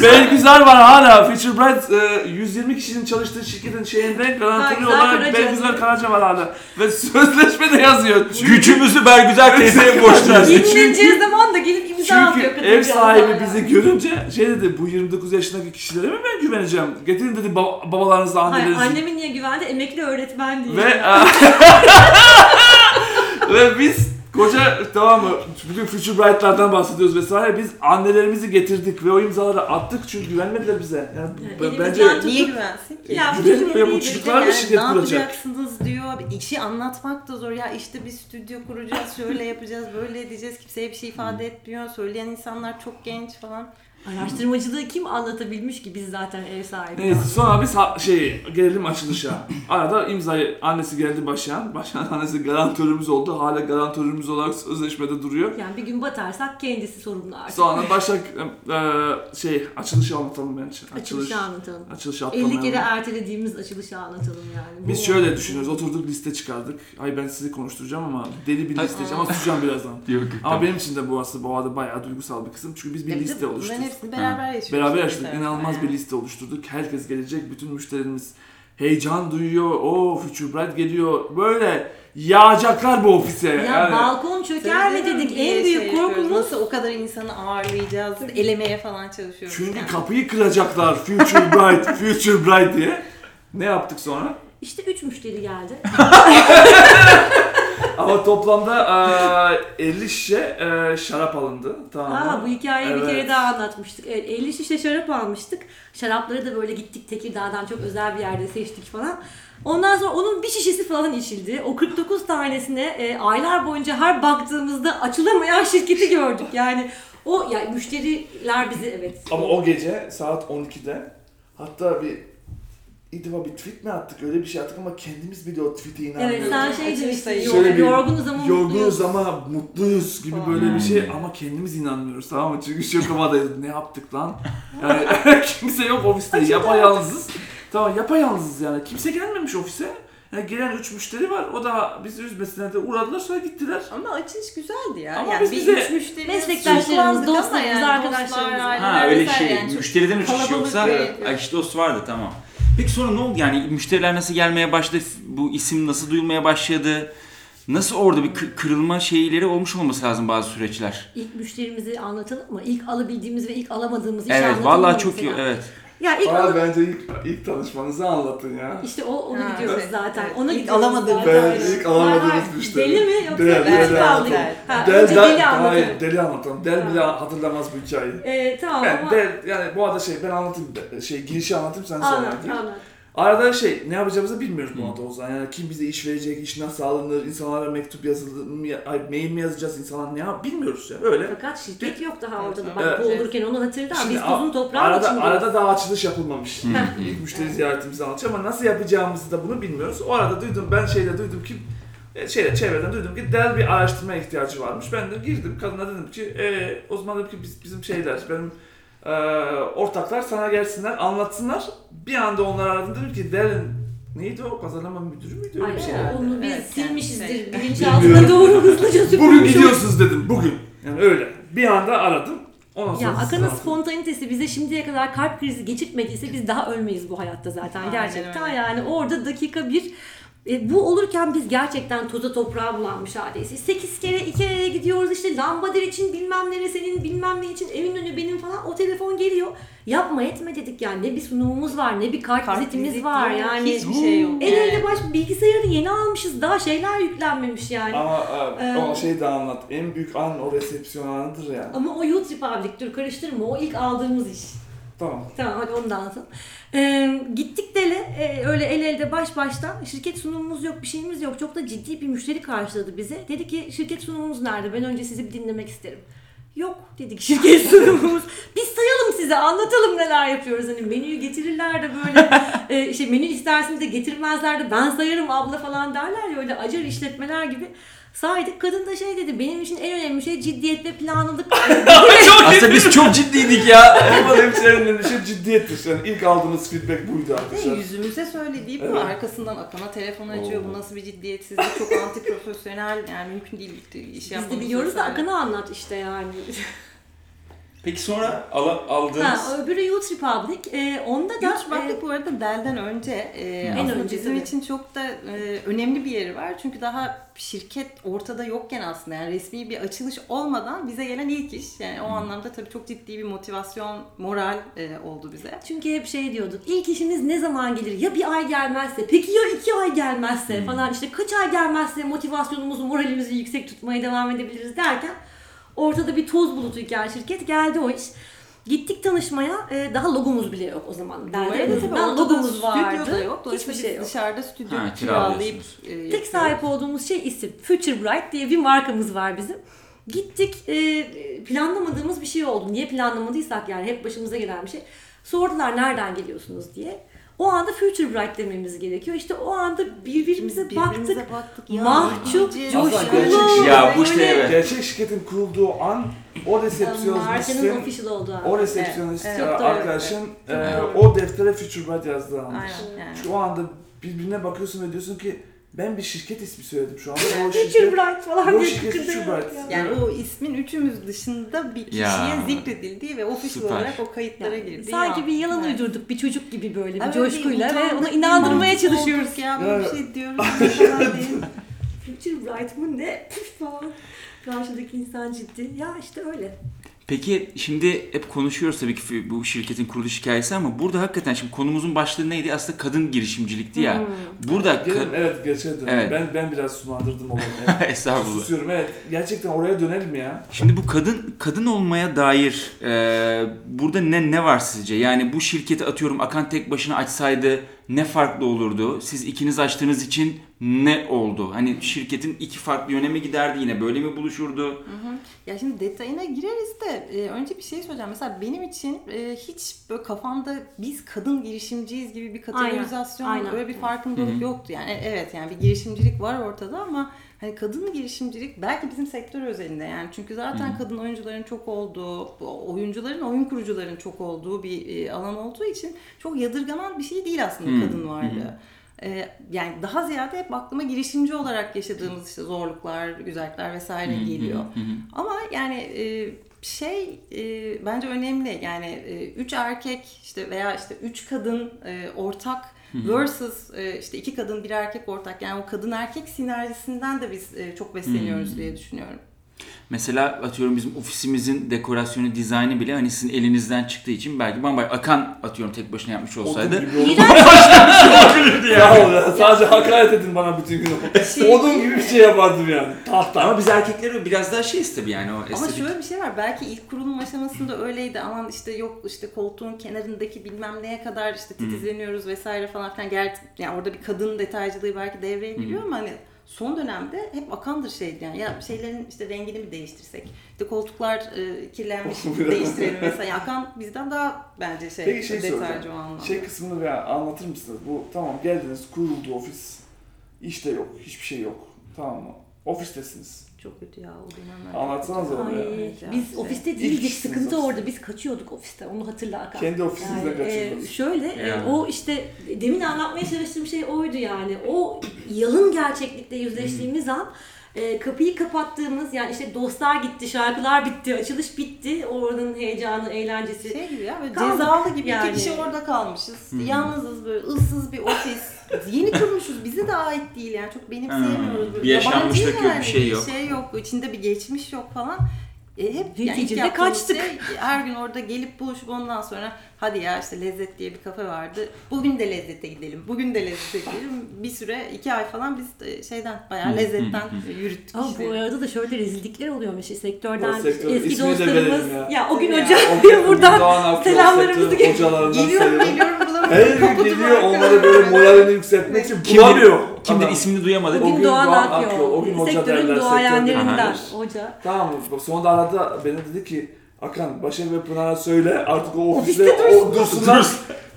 Belgüzar var hala. Future Bright e, 120 kişinin çalıştığı şirketin şeyinde garantörü Güzel olarak Karaca. Belgüzar Karaca var hala. Ve sözleşmede yazıyor. Gücümüzü Bergüzar teyzeye borçlar. Yenileneceği zaman da gelip imza atıyor. Çünkü ev sahibi bizi görünce şey dedi bu 29 yaşındaki kişilere mi ben güveneceğim? Getirin dedi bab- babalarınızı Hayır, annelerinizi. annemin niye güvendi? Emekli öğretmen diye. Ve ve biz koca tamam mı? Bugün Future Bright'lardan bahsediyoruz vesaire. Biz annelerimizi getirdik ve o imzaları attık çünkü güvenmediler bize. Yani elimizden bence Niye güvensin ki? Ya çocuk ya, bu çocuklar Yani şirket ne kuracak? yapacaksınız diyor. İşi anlatmak da zor. Ya işte bir stüdyo kuracağız, şöyle yapacağız, böyle edeceğiz. Kimseye bir şey ifade etmiyor. Söyleyen insanlar çok genç falan. Araştırmacılığı kim anlatabilmiş ki biz zaten ev sahibi. Neyse sonra biz ha- şey gelelim açılışa. Arada imzayı annesi geldi Başak'ın. Başak'ın annesi garantörümüz oldu. Hala garantörümüz olarak sözleşmede duruyor. Yani bir gün batarsak kendisi sorumlu artık. Sonra Başak e, şey açılışı anlatalım. Açılış. Açılışı anlatalım. Açılışı 50 atlamayalım. kere ertelediğimiz açılışı anlatalım yani. Bu- Biz şöyle düşünüyoruz. Oturduk liste çıkardık. Ay ben sizi konuşturacağım ama deli bir liste ama susacağım birazdan. Yok, yok, Ama tamam. benim için de bu aslında bu arada bayağı duygusal bir kısım. Çünkü biz bir liste oluşturduk. Hepsini beraber yaşıyoruz. Beraber yaşadık. İnanılmaz yani. bir liste oluşturduk. Herkes gelecek. Bütün müşterimiz heyecan duyuyor. O Future Bright geliyor. Böyle yağacaklar bu ofise. Ya yani. balkon çöker mi dedik. En büyük şey korkumuz Nasıl o kadar insanı ağırlayacağız, elemeye falan çalışıyoruz. Çünkü yani. kapıyı kıracaklar Future Bright, Future Bright diye. Ne yaptık sonra? işte 3 müşteri geldi. Ama toplamda eee, 50 şişe eee, şarap alındı. Tamam mı? Aa, bu hikayeyi bir Evet. kere daha anlatmıştık. Evet, 50 şişe şarap almıştık. Şarapları da böyle gittik Tekirdağ'dan çok özel bir yerde seçtik falan. Ondan sonra onun bir şişesi falan içildi. O 49 tanesine e, aylar boyunca her baktığımızda açılamayan şirketi gördük. Yani o yani müşteriler bizi evet. Ama o gece saat 12'de hatta bir defa bir tweet mi attık öyle bir şey attık ama kendimiz bile o tweet'e inanmıyorduk. Evet sen şey demiştin. Şöyle bir yorgunuz ama Yorgunuz mutluyuz. ama mutluyuz gibi böyle bir şey ama kendimiz inanmıyoruz tamam mı? Çünkü şu kamadayız ne yaptık lan? Yani kimse yok ofiste yapayalnızız. Tamam yapayalnızız yani kimse gelmemiş ofise. Yani gelen 3 müşteri var o da bizi üzmesinler de uğradılar sonra gittiler. Ama açılış güzeldi ya. Ama yani biz bize- üç müşteri Meslektaşlarımız, dostlarımız, arkadaşlarımız. Ha öyle şey müşteriden uçuş kalabalık yoksa bir- Ay, işte dost vardı tamam. Peki sonra ne oldu yani müşteriler nasıl gelmeye başladı bu isim nasıl duyulmaya başladı nasıl orada bir kı- kırılma şeyleri olmuş olması lazım bazı süreçler. İlk müşterimizi anlatalım mı? İlk alabildiğimiz ve ilk alamadığımız işi Evet anlatalım vallahi çok iyi evet. Ya ilk Aa, alıp bence ilk, ilk tanışmanızı anlatın ya. İşte o onu Ha, gidiyoruz evet, zaten. evet. Ona İlk gidiyoruz alamadığımız zaten. Ben ilk alamadığımız Vay, müşteri. Deli mi yoksa Del, ben del, mi del. aldım? Del. Ha, Del, önce del, deli anlatalım. hayır, deli anlatalım. Del bile hatırlamaz bu hikayeyi. Ee, tamam Ben ama del, yani bu arada şey ben anlatayım, şey girişi anlatayım sen sonra anlat anlat. Arada şey ne yapacağımızı bilmiyoruz bu arada o zaman. Yani kim bize iş verecek, iş nasıl alınır, insanlara mektup yazılır mı, ya- ay, mail mi yazacağız insanlar ne yap bilmiyoruz ya öyle. Fakat şirket yok daha ortada. Bak bu Evet. olurken onu hatırla. Biz a- tozun toprağın arada, içindeyiz. arada daha açılış yapılmamış. İlk müşteri ziyaretimizi anlatacağım ama nasıl yapacağımızı da bunu bilmiyoruz. O arada duydum ben şeyde duydum ki e, şeyde çevreden duydum ki del bir araştırma ihtiyacı varmış. Ben de girdim kadına dedim ki e, o zaman dedim ki biz, bizim şeyler benim e, ortaklar sana gelsinler anlatsınlar. Bir anda onları aradım dedim ki delin neydi o pazarlama müdürü müydü öyle Ay, bir şey. herhalde. onu biz Evet, silmişizdir. şey. Bilinçaltına Bilmiyorum. doğru hızlıca Bugün gidiyorsunuz dedim bugün. Yani öyle. Bir anda aradım. Ondan sonra Ya siz Akan'ın spontanitesi bize şimdiye kadar kalp krizi geçirtmediyse biz daha ölmeyiz bu hayatta zaten Aynen gerçekten öyle. yani orada dakika bir e, bu olurken biz gerçekten toza toprağa bulanmış haldeyiz. 8 kere Ikea'ya gidiyoruz işte lambader için bilmem nere senin bilmem ne için evin önü benim falan o telefon geliyor. Yapma etme dedik yani ne bir sunumumuz var ne bir kart, Kart vizitimiz vizit var yok, yani. hiçbir şey yok. El Yani. ele baş bilgisayarı yeni almışız daha şeyler yüklenmemiş yani. Ama e, Ee, o şey de anlat. En büyük an o resepsiyon anıdır yani. Ama o Youth Republic dur karıştırma o ilk aldığımız iş. Tamam. Tamam hadi onu da anlatalım. Ee, gittik dele e, öyle el elde baş başta şirket sunumumuz yok bir şeyimiz yok. Çok da ciddi bir müşteri karşıladı bize. Dedi ki şirket sunumumuz nerede? Ben önce sizi bir dinlemek isterim. Yok dedik şirket sunumumuz. Biz sayalım size anlatalım neler yapıyoruz. Hani menüyü getirirler de böyle e, işte menü istersiniz de getirmezler de ben sayarım abla falan derler ya öyle acar işletmeler gibi. Saydık kadın da şey dedi benim için en önemli şey ciddiyet ve planlılık. Aslında biz çok ciddiydik ya. Ama hemşehrilerin işi ciddiyettir. Yani ilk aldığınız feedback buydu arkadaşlar. yüzümüze söylediği bu Evet. arkasından Akan'a telefon açıyor. Bu nasıl bir ciddiyetsizlik, çok anti profesyonel yani mümkün değil iş Biz de biliyoruz da vesaire. Akın'ı anlat işte yani. Peki sonra ala- aldığınız... Ha, öbürü Youth Republic. Ee, onda da Youth Republic e, bu arada Dell'den önce e, En aslında önce bizim tabii. için çok da e, önemli bir yeri var. Çünkü daha şirket ortada yokken aslında yani resmi bir açılış olmadan bize gelen ilk iş. Yani o anlamda tabii çok ciddi bir motivasyon, moral e, oldu bize. çünkü hep şey diyorduk. İlk işimiz ne zaman gelir? Ya bir ay gelmezse? Peki ya iki ay gelmezse? Falan işte kaç ay gelmezse motivasyonumuzu, moralimizi yüksek tutmaya devam edebiliriz derken ortada bir toz bulutuyken şirket geldi o iş. Gittik tanışmaya. e, daha logomuz bile yok o zaman. Arada Derdi. tabii Ben logomuz stüdyo vardı. da yok. Hiçbir şey yok. dışarıda stüdyo Ha, kiralayıp e, Tek yapıyoruz. sahip olduğumuz şey isim. Future Bright diye bir markamız var bizim. Gittik e, planlamadığımız bir şey oldu. Niye planlamadıysak yani hep başımıza gelen bir şey. Sordular nereden geliyorsunuz diye. O anda Future Bright dememiz gerekiyor. İşte o anda birbirimize, Birbirimize baktık. baktık. Ya, Mahcup, coşkulu. Gerçek- Ya bu işte evet. Gerçek şirketin kurulduğu an o resepsiyonistin official olduğu an. o resepsiyonist Evet, arkadaşın Evet, e, o deftere Future Bright yazdığı andır. Aynen yani. Şu anda birbirine bakıyorsun ve diyorsun ki ben bir şirket ismi söyledim şu anda. O Future şirket, Bright falan o diye şirket Future kıkırdıyor. Bright. Yani o ismin üçümüz dışında bir kişiye Ya. zikredildiği ve official Süper. olarak o kayıtlara Yani girdiği sanki an. bir yalan Evet. uydurduk bir çocuk gibi böyle bir Evet, coşkuyla ve utandık, onu bir inandırmaya mahcup çalışıyoruz. olduk Ya böyle bir şey diyoruz falan diye. Future Bright mı ne? Püf falan. Karşıdaki insan ciddi. Ya işte öyle. Peki şimdi hep konuşuyoruz tabii ki bu şirketin kuruluş hikayesi ama burada hakikaten şimdi konumuzun başlığı neydi? Aslında kadın girişimcilikti ya. Burada Gelin, ka- evet geçelim. Evet. Ben ben biraz sulandırdım olayı. Evet. estağfurullah. Susuyorum evet. Gerçekten oraya dönelim ya. Şimdi bu kadın kadın olmaya dair e, burada ne ne var sizce? Yani bu şirketi atıyorum Akan tek başına açsaydı ne farklı olurdu? Siz ikiniz açtığınız için ne oldu? Hani şirketin iki farklı yöne mi giderdi yine böyle mi buluşurdu? Ya şimdi detayına gireriz de e, önce bir şey söyleyeceğim. Mesela benim için e, hiç böyle kafamda biz kadın girişimciyiz gibi bir kategorizasyon, Aynen, aynen. öyle bir farkındalık yoktu. Yani evet yani bir girişimcilik var ortada ama hani kadın girişimcilik belki bizim sektör özelinde yani. Çünkü zaten kadın oyuncuların çok olduğu, oyuncuların, oyun kurucuların çok olduğu bir e, alan olduğu için çok yadırganan bir şey değil aslında Hı, kadın varlığı. Ee, yani daha ziyade hep aklıma girişimci olarak yaşadığımız işte zorluklar, güzellikler vesaire geliyor. Ama yani e, şey e, bence önemli. Yani e, üç erkek işte veya işte üç kadın e, ortak versus e, işte iki kadın bir erkek ortak. Yani o kadın erkek sinerjisinden de biz e, çok besleniyoruz diye düşünüyorum. Mesela atıyorum bizim ofisimizin dekorasyonu, dizaynı bile hani sizin elinizden çıktığı için belki bambaşka Akan atıyorum tek başına yapmış olsaydı. Odun gibi oldu. olabilirdi Sağ ol ya. Sadece hakaret edin bana bütün gün. Şey- Odun gibi bir şey yapardım yani. Tahta. Ama biz erkekleri biraz daha şeyiz tabii yani o Ama estetik. şöyle bir şey var. Belki ilk kurulum aşamasında öyleydi. Aman işte yok işte koltuğun kenarındaki bilmem neye kadar işte titizleniyoruz vesaire falan filan. Ger yani orada bir kadın detaycılığı belki devreye giriyor ama hani son dönemde hep akandır şeydi yani. Ya şeylerin işte rengini mi değiştirsek? İşte koltuklar e, kirlenmiş değiştirelim mesela. Yani akan bizden daha bence şey, Peki şey detaycı o anlamda. Şey kısmını bir anlatır mısınız? Bu tamam geldiniz kuruldu ofis. İşte yok. Hiçbir şey yok. Tamam mı? Ofistesiniz. Çok kötü ya o dönemler. Anlatsanıza onu ya. Biz şey. ofiste değildik. Sıkıntı ofiste. orada. Biz kaçıyorduk ofiste. Onu hatırla. Kendi ofisinizden Yani, e, kaçırdınız. şöyle e, Yani. o işte demin anlatmaya çalıştığım şey oydu yani. O yalın gerçeklikle yüzleştiğimiz an e, kapıyı kapattığımız yani işte dostlar gitti, şarkılar bitti, açılış bitti. Oranın heyecanı, eğlencesi. Şey gibi ya böyle Kaldık cezalı gibi yani. iki kişi orada kalmışız. Yalnızız böyle ıssız bir ofis. Yeni kurmuşuz bize de ait değil yani çok benimseyemiyoruz. Böyle Bir yaşanmışlık yok, bir şey yok. Bir şey yok. İçinde bir geçmiş yok falan. E, hep yani Neticede yaptığımız kaçtık. Şey, her gün orada gelip buluşup ondan sonra hadi ya işte Lezzet diye bir kafe vardı. Bugün de Lezzet'e gidelim. Bugün de Lezzet'e gidelim. Bir süre iki ay falan biz de şeyden bayağı Lezzet'ten yürüttük Ama bu arada da şöyle rezillikler oluyormuş. İşte sektörden O sektörün eski dostlarımız. Ya. ya. o gün Ya. hoca gün buradan selamlarımızı Geliyorum geliyorum. Her gün geliyor onları böyle moralini yükseltmek için Kimdir, bulamıyor. kimdir Adam. ismini duyamadık. O gün Doğan Akyol. O gün hoca Sektörün derler, duayenlerinden sektör hoca. Tamam mı? Sonra da arada beni dedi ki Akan Başak ve Pınar'a söyle artık o ofiste o dursunlar.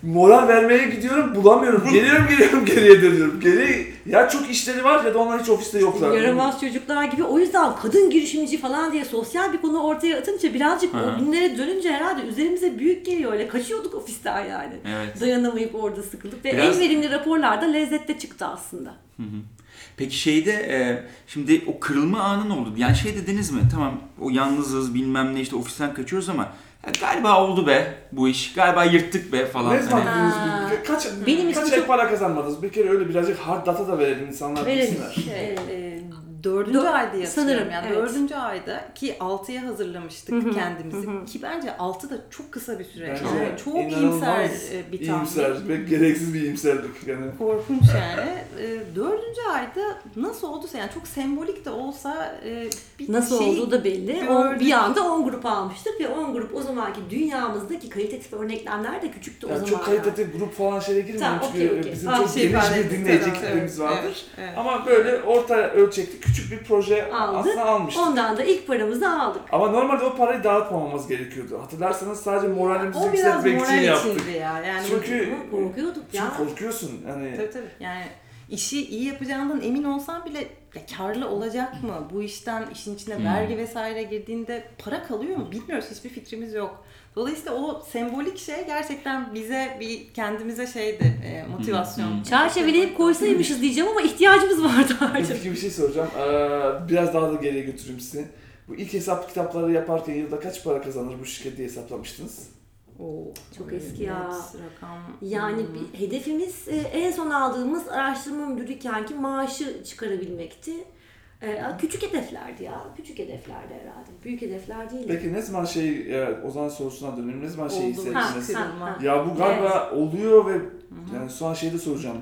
Moral vermeye gidiyorum bulamıyorum. Geliyorum geliyorum geriye dönüyorum. Geri ya çok işleri var ya da onlar hiç ofiste yoklar. Yaramaz çocuklar gibi. O yüzden kadın girişimci falan diye sosyal bir konu ortaya atınca birazcık Hı. o günlere dönünce herhalde üzerimize büyük geliyor. Öyle kaçıyorduk ofisten yani. Evet. Dayanamayıp orada sıkıldık. Ve Biraz- en verimli raporlar da lezzette çıktı aslında. Peki şeyde e, şimdi o kırılma anı ne oldu? Yani şey dediniz mi? Tamam o yalnızız bilmem ne işte ofisten kaçıyoruz ama ya galiba oldu be bu iş. Galiba yırttık be falan. Ne zaman Hani-? Bir- Kaç, Benim kaç için ay çok- para kazanmadınız? Bir kere öyle birazcık hard data da verelim insanlar Verelim. bilsinler. Şey, Evet. e, dördüncü Dö- ayda sanırım, sanırım yani evet. dördüncü ayda ki altıya hazırlamıştık kendimizi ki bence altı da çok kısa bir süre Bence yani çok iyimser e, bir tahmin. iyimser ve gereksiz bir iyimserlik yani. Korkunç yani. E, dördüncü ayda nasıl olduysa yani çok sembolik de olsa e, bir Nasıl şey olduğu da belli. gördük. O, bir anda 10 grup almıştık ve 10 grup o zamanki dünyamızdaki kalitatif örneklemler de küçüktü o Yani zaman. çok kalitatif grup falan şeye girmiyorum Tamam, çünkü okey, okey. bizim Ah, çok şey geniş bir dinleyici kitlemiz vardır. evet, evet. Ama böyle orta ölçekli küçük bir proje Aldık. aslında almıştık. Ondan da ilk paramızı aldık. Ama normalde o parayı dağıtmamamız gerekiyordu. Hatırlarsanız sadece moralimizi O biraz yükseltmek için moral yaptık. içindi ya. Yani Çünkü korkuyorduk ya. çünkü korkuyorsun. Yani Tabii tabii. Yani işi iyi yapacağından emin olsan bile ya karlı olacak mı? Bu işten işin içine Hmm. vergi vesaire girdiğinde para kalıyor mu? Bilmiyoruz. Hiçbir fikrimiz yok. Dolayısıyla o sembolik şey gerçekten bize bir kendimize şeydi e, motivasyon. Hmm. Çerçeveleyip koysaymışız diyeceğim ama ihtiyacımız vardı artık. Peki bir şey soracağım. Ee, biraz daha da geriye götüreyim sizi. Bu ilk hesap kitapları yaparken yılda kaç para kazanır bu şirket diye hesaplamıştınız? Oo, Çok eski ya. Rakam. Yani Hmm. bir hedefimiz e, en son aldığımız araştırma müdürüyken ki maaşı çıkarabilmekti. E, Küçük hedeflerdi ya. Küçük hedeflerdi herhalde. Büyük hedefler değil. Peki ne zaman şey, e, o zaman sorusuna dönelim. Ne zaman şey hissettiniz? Ya bu galiba oluyor ve yani şu an şeyde soracağım.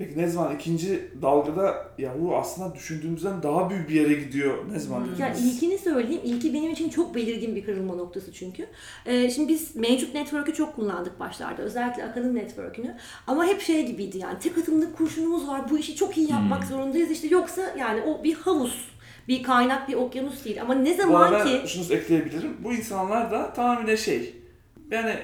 Peki ne zaman ikinci dalgada ya bu aslında düşündüğümüzden daha büyük bir yere gidiyor. Ne zaman Hmm. Ya dediniz? ilkini söyleyeyim. İlki benim için çok belirgin bir kırılma noktası çünkü. Ee, şimdi biz mevcut network'ü çok kullandık başlarda. Özellikle Akan'ın network'ünü. Ama hep şey gibiydi yani. Tek atımlık kurşunumuz var. Bu işi çok iyi yapmak zorundayız. İşte yoksa yani o bir havuz. Bir kaynak, bir okyanus değil. Ama ne Bu zaman arada ki... şunu ekleyebilirim. Bu insanlar da tamamen şey. Yani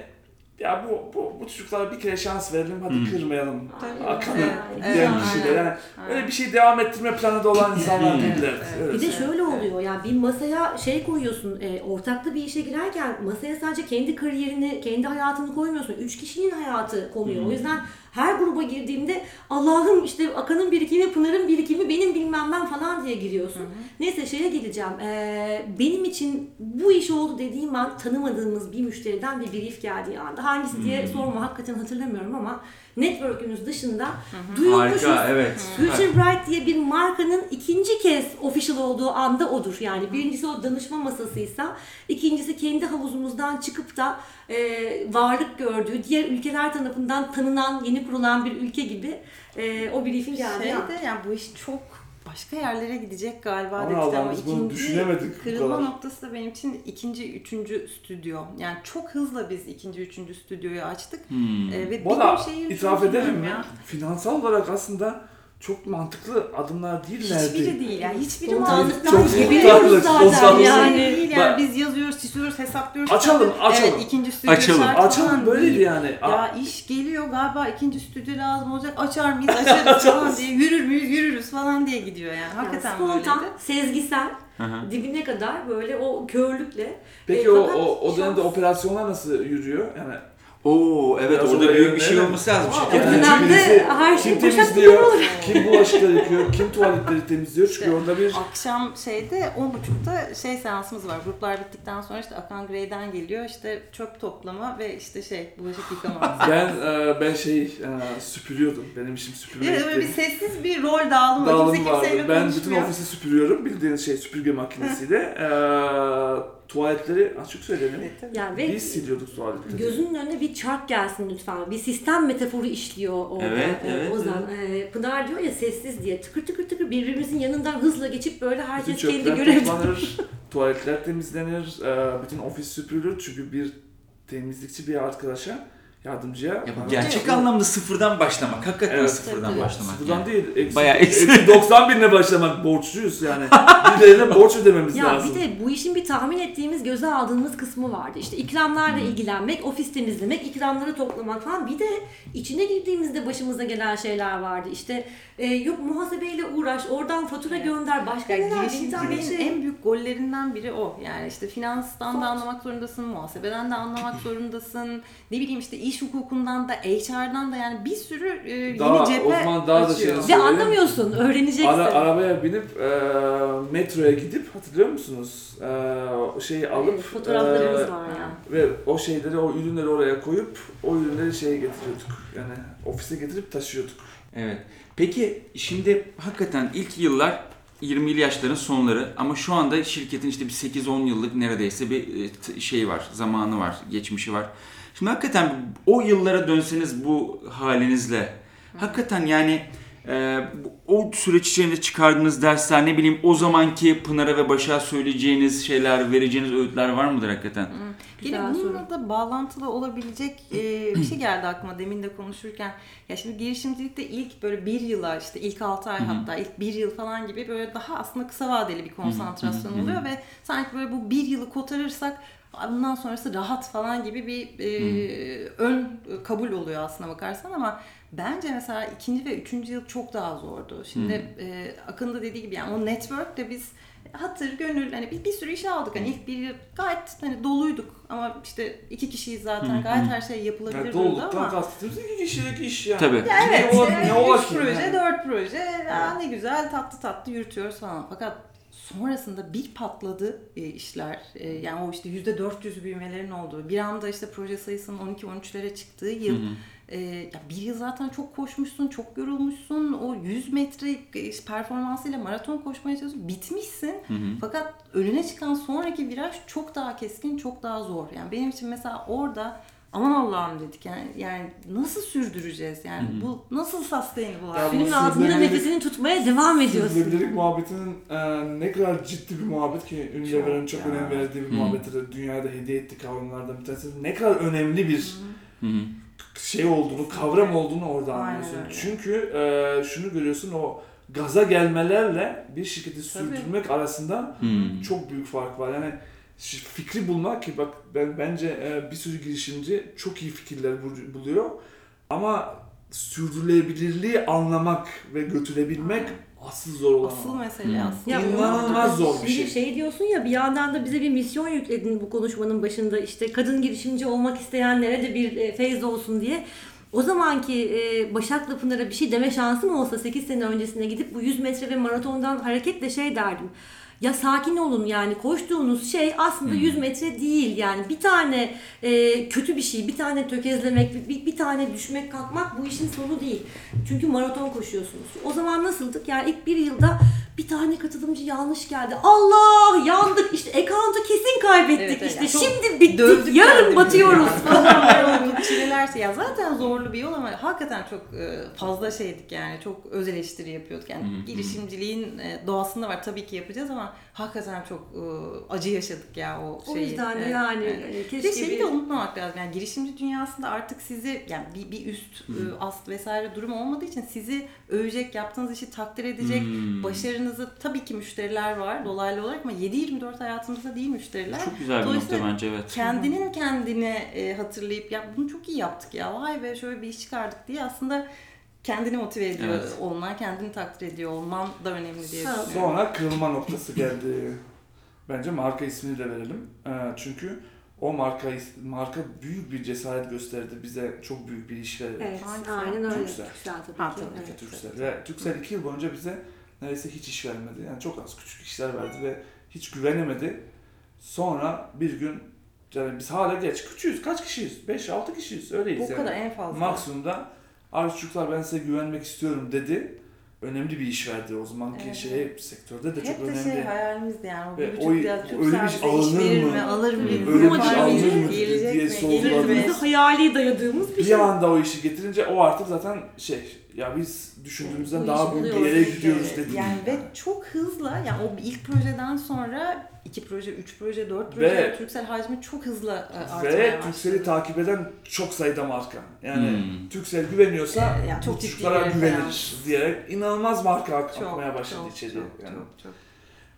ya bu, bu, bu çocuklara bir kere şans verelim hadi kırmayalım. Tabii. Akanı Evet, diyen evet, kişiler. aynen. Yani öyle bir şey devam ettirme planı da olan insanlar Hmm. değiller. Evet. Evet. Bir de şöyle oluyor yani bir masaya şey koyuyorsun, e, ortaklı bir işe girerken masaya sadece kendi kariyerini, kendi hayatını koymuyorsun. Üç kişinin hayatı konuyor. O yüzden her gruba girdiğimde Allah'ım işte Akan'ın birikimi, Pınar'ın birikimi, benim bilmem ben falan diye giriyorsun. Neyse şeye geleceğim. E, benim için bu iş oldu dediğim an tanımadığımız bir müşteriden bir brief geldiği anda. Hangisi diye sorma hakikaten hatırlamıyorum ama network'ünüz dışında duyulmuşuz. Harika evet. Future Bright diye bir markanın ikinci kez official olduğu anda odur. Yani birincisi o danışma masasıysa, ikincisi kendi havuzumuzdan çıkıp da e, varlık gördüğü, diğer ülkeler tarafından tanınan, yeni kurulan bir ülke gibi e, o briefing geldi. Şey de yani bu iş çok başka yerlere gidecek galiba Aman dedik ama biz bunu düşünemedik kırılma kadar. noktası da benim için ikinci, üçüncü stüdyo. Yani çok hızlı biz ikinci, üçüncü stüdyoyu açtık. Hmm. Ee, ve Valla itiraf edelim mi? ya. Finansal olarak aslında çok mantıklı adımlar değillerdi. Hiçbiri değil yani hiçbiri Spontanlıktan Çok geberiyoruz spontanlık, zaten spontanlık. yani. Değil yani biz yazıyoruz, çiziyoruz, hesaplıyoruz. Açalım, falan. açalım. Evet ikinci stüdyo Açalım. şart Açalım falan böyleydi değil. yani. Ya iş geliyor galiba ikinci stüdyo lazım olacak. Açar mıyız? Açarız falan diye. Yürür müyüz? Yürürüz falan diye gidiyor yani. Yani Hakikaten spontan, böyleydi. sezgisel, Hı hı. dibine kadar böyle o körlükle. Peki E, o, o, o dönemde şans- operasyonlar nasıl yürüyor? Yani Oo evet Biraz orada büyük bir şey olması lazım O şirketin. Yani dönemde birisi her şey kim temizliyor, kim bulaşıkları yıkıyor, kim tuvaletleri temizliyor. Çünkü orada bir Akşam şeyde 10.30'da şey seansımız var. Gruplar bittikten sonra işte Akan Grey'den geliyor. İşte çöp toplama ve işte şey bulaşık yıkama. ben e, ben şey e, süpürüyordum. Benim işim Bir de süpürmekti. böyle bir sessiz bir rol dağılımı. Dağılım Kimse vardı. Ben bütün ofisi süpürüyorum. Bildiğiniz şey süpürge makinesiyle. E, tuvaletleri açık söyleyelim. Evet, tabii. Yani ve Biz siliyorduk tuvaletleri. Gözünün önüne bir çark gelsin lütfen. Bir sistem metaforu işliyor orada. Evet, e, evet, Ozan. E, Pınar diyor ya sessiz diye. Tıkır tıkır tıkır birbirimizin yanından hızla geçip böyle Bütün herkes kendi çöpler görev toplanır, tuvaletler temizlenir, e, bütün ofis süpürülür. Çünkü bir temizlikçi bir arkadaşa, yardımcıya... Ya bu gerçek anlamda sıfırdan başlamak. Hakikaten Evet. sıfırdan Tabii. başlamak. Sıfırdan yani. değil, eksi, Bayağı eksi. eksi 91'ine başlamak borçluyuz yani. Birilerine borç ödememiz Ya lazım. bir de bu işin bir tahmin ettiğimiz, göze aldığımız kısmı vardı. İşte ikramlarla Hmm. ilgilenmek, ofis temizlemek, ikramları toplamak falan. Bir de içine girdiğimizde başımıza gelen şeyler vardı. İşte e, yok muhasebeyle uğraş, oradan fatura gönder, başka Yani neler bir şey. en büyük gollerinden biri o. Yani işte finanstan da anlamak zorundasın, muhasebeden de anlamak zorundasın. Ne bileyim işte iş hukukundan da, HR'dan da yani bir sürü e, yeni Daha, o cephe zaman daha da açıyor. şey- Ve anlamıyorsun, öğreneceksin. Ara, arabaya binip e, metroya gidip hatırlıyor musunuz? E, o şeyi alıp Evet, fotoğraflarımız e, var ya. ve o şeyleri, o ürünleri oraya koyup o ürünleri şeye getiriyorduk. Yani ofise getirip taşıyorduk. Evet. Peki şimdi hakikaten ilk yıllar 20'li yaşların sonları ama şu anda şirketin işte bir 8-10 yıllık neredeyse bir şey var, zamanı var, geçmişi var. Şimdi hakikaten o yıllara dönseniz bu halinizle hakikaten yani e, o süreç içerisinde çıkardığınız dersler ne bileyim o zamanki Pınar'a ve Başak'a söyleyeceğiniz şeyler, vereceğiniz öğütler var mıdır hakikaten? Yine bununla da bağlantılı olabilecek e, bir şey geldi aklıma demin de konuşurken. Ya şimdi girişimcilikte ilk böyle bir yıla işte ilk 6 ay hatta ilk bir yıl falan gibi böyle daha aslında kısa vadeli bir konsantrasyon oluyor ve sanki böyle bu bir yılı kotarırsak bundan sonrası rahat falan gibi bir e, ön kabul oluyor aslına bakarsan ama bence mesela ikinci ve üçüncü yıl çok daha zordu. Şimdi e, Akın da dediği gibi yani o network de biz hatır, gönül hani bir, bir sürü iş aldık. Hani ilk bir yıl gayet hani doluyduk ama işte iki kişiyiz zaten. Gayet her şey yapılabilir Yani doluluktan ama. kastımız iki kişilik iş yani. Tabii. Ya evet, Ne ne üç ki? proje, yani? dört proje, ya ne güzel tatlı tatlı yürütüyoruz falan. Fakat sonrasında bir patladı e, işler. E, yani o işte yüzde 400 büyümelerin olduğu. Bir anda işte proje sayısının 12-13'lere çıktığı yıl. E, ya bir yıl zaten çok koşmuşsun, çok yorulmuşsun. O 100 metre e, performansıyla maraton koşmaya çalışıyorsun. Bitmişsin. Fakat önüne çıkan sonraki viraj çok daha keskin, çok daha zor. Yani benim için mesela orada aman Allah'ım dedik yani yani nasıl sürdüreceğiz yani bu nasıl sustainable Ya abi? bu altında sürdürülebilir- nefesini tutmaya devam ediyorsun. Sürdürülebilirlik muhabbetinin e, ne kadar ciddi bir muhabbet ki ünlülerin çok ya. önem verdiği bir muhabbettir. Dünyada hediye ettiği kavramlardan bir tanesi. Ne kadar önemli bir Hı hı. şey olduğunu, kavram olduğunu orada Aynen anlıyorsun. öyle. Çünkü e, şunu görüyorsun o gaza gelmelerle bir şirketi sürdürmek arasında Hmm. çok büyük fark var. Yani fikri bulmak ki bak ben bence e, bir sürü girişimci çok iyi fikirler bul- buluyor ama sürdürülebilirliği anlamak ve götürebilmek asıl zor olan. Asıl mesele Hmm. aslında. Ya İnanılmaz zor bir Şimdi şey. şey diyorsun ya bir yandan da bize bir misyon yükledin bu konuşmanın başında işte kadın girişimci olmak isteyenlere de bir e, feyz olsun diye. O zamanki e, Başak'la Pınar'a bir şey deme şansım olsa 8 sene öncesine gidip bu 100 metre ve maratondan hareketle şey derdim. Ya sakin olun yani koştuğunuz şey aslında 100 metre değil yani bir tane e, kötü bir şey, bir tane tökezlemek, bir, bir tane düşmek kalkmak bu işin sonu değil. Çünkü maraton koşuyorsunuz. O zaman nasıldık? Yani ilk bir yılda bir tane katılımcı yanlış geldi. Allah yandık işte account'u kesin kaybettik Evet, evet. işte Yani şimdi bittik dövdük yarın batıyoruz falan. Çilelerse ya zaten zorlu bir yol ama hakikaten çok e, fazla şeydik yani çok öz eleştiri yapıyorduk yani girişimciliğin e, doğasında var tabii ki yapacağız ama hakikaten çok e, acı yaşadık ya o O şeyi. yüzden de Evet, yani, Bir keşke de şeyi bir- de unutmamak lazım yani girişimci dünyasında artık sizi yani bir, bir üst e, ast vesaire durum olmadığı için sizi övecek yaptığınız işi takdir edecek Hmm. başarınızı tabii ki müşteriler var dolaylı olarak ama 7-24 hayatımızda değil müşteriler. Çok güzel bir nokta bence evet. kendinin kendine e, hatırlayıp ya bunu çok iyi yaptık ya vay be şöyle bir iş çıkardık diye aslında kendini motive ediyor Evet. olman, kendini takdir ediyor olman da önemli diye düşünüyorum. Sonra kırılma noktası geldi. Bence marka ismini de verelim. Ee, çünkü O marka marka büyük bir cesaret gösterdi bize çok büyük bir iş verdi. Evet, aynen öyle. Türksel. Türksel tabii Ha, ki. tabii evet. Türksel. Ve Türksel iki yıl boyunca bize neredeyse hiç iş vermedi. Yani çok az küçük işler verdi ve hiç güvenemedi. Sonra bir gün yani biz hala geç küçüğüz. Kaç kişiyiz? 5-6 kişiyiz. Öyleyiz Bu yani. kadar en fazla. Maksimumda çocuklar ben size güvenmek istiyorum dedi. Önemli bir iş verdi o zamanki Evet, şey sektörde de çok Hep de önemli. şey hayalimizdi yani. O Ve bir o- buçuk lira Türk öyle bir şey iş alınır verir mı? mi? Alır mıyız? Öyle bir şey alınır mı Gelecek diye mi? sorguladım. Gelir mi? Bizim hayali dayadığımız bir bir şey. anda o işi getirince o artık zaten şey ya biz düşündüğümüzden Bu daha büyük bir yere gidiyoruz dedi. Yani ve çok hızlı yani o ilk projeden sonra iki proje, üç proje, dört Ve- proje Türksel hacmi çok hızlı e, artmaya Ve başladı. Türksel'i takip eden çok sayıda marka. Yani Hmm. Türksel güveniyorsa Ee, yani çok çocuklara güvenilir referans. diyerek inanılmaz marka akmaya başladı çok, içeriye. Çok, yani. çok, çok.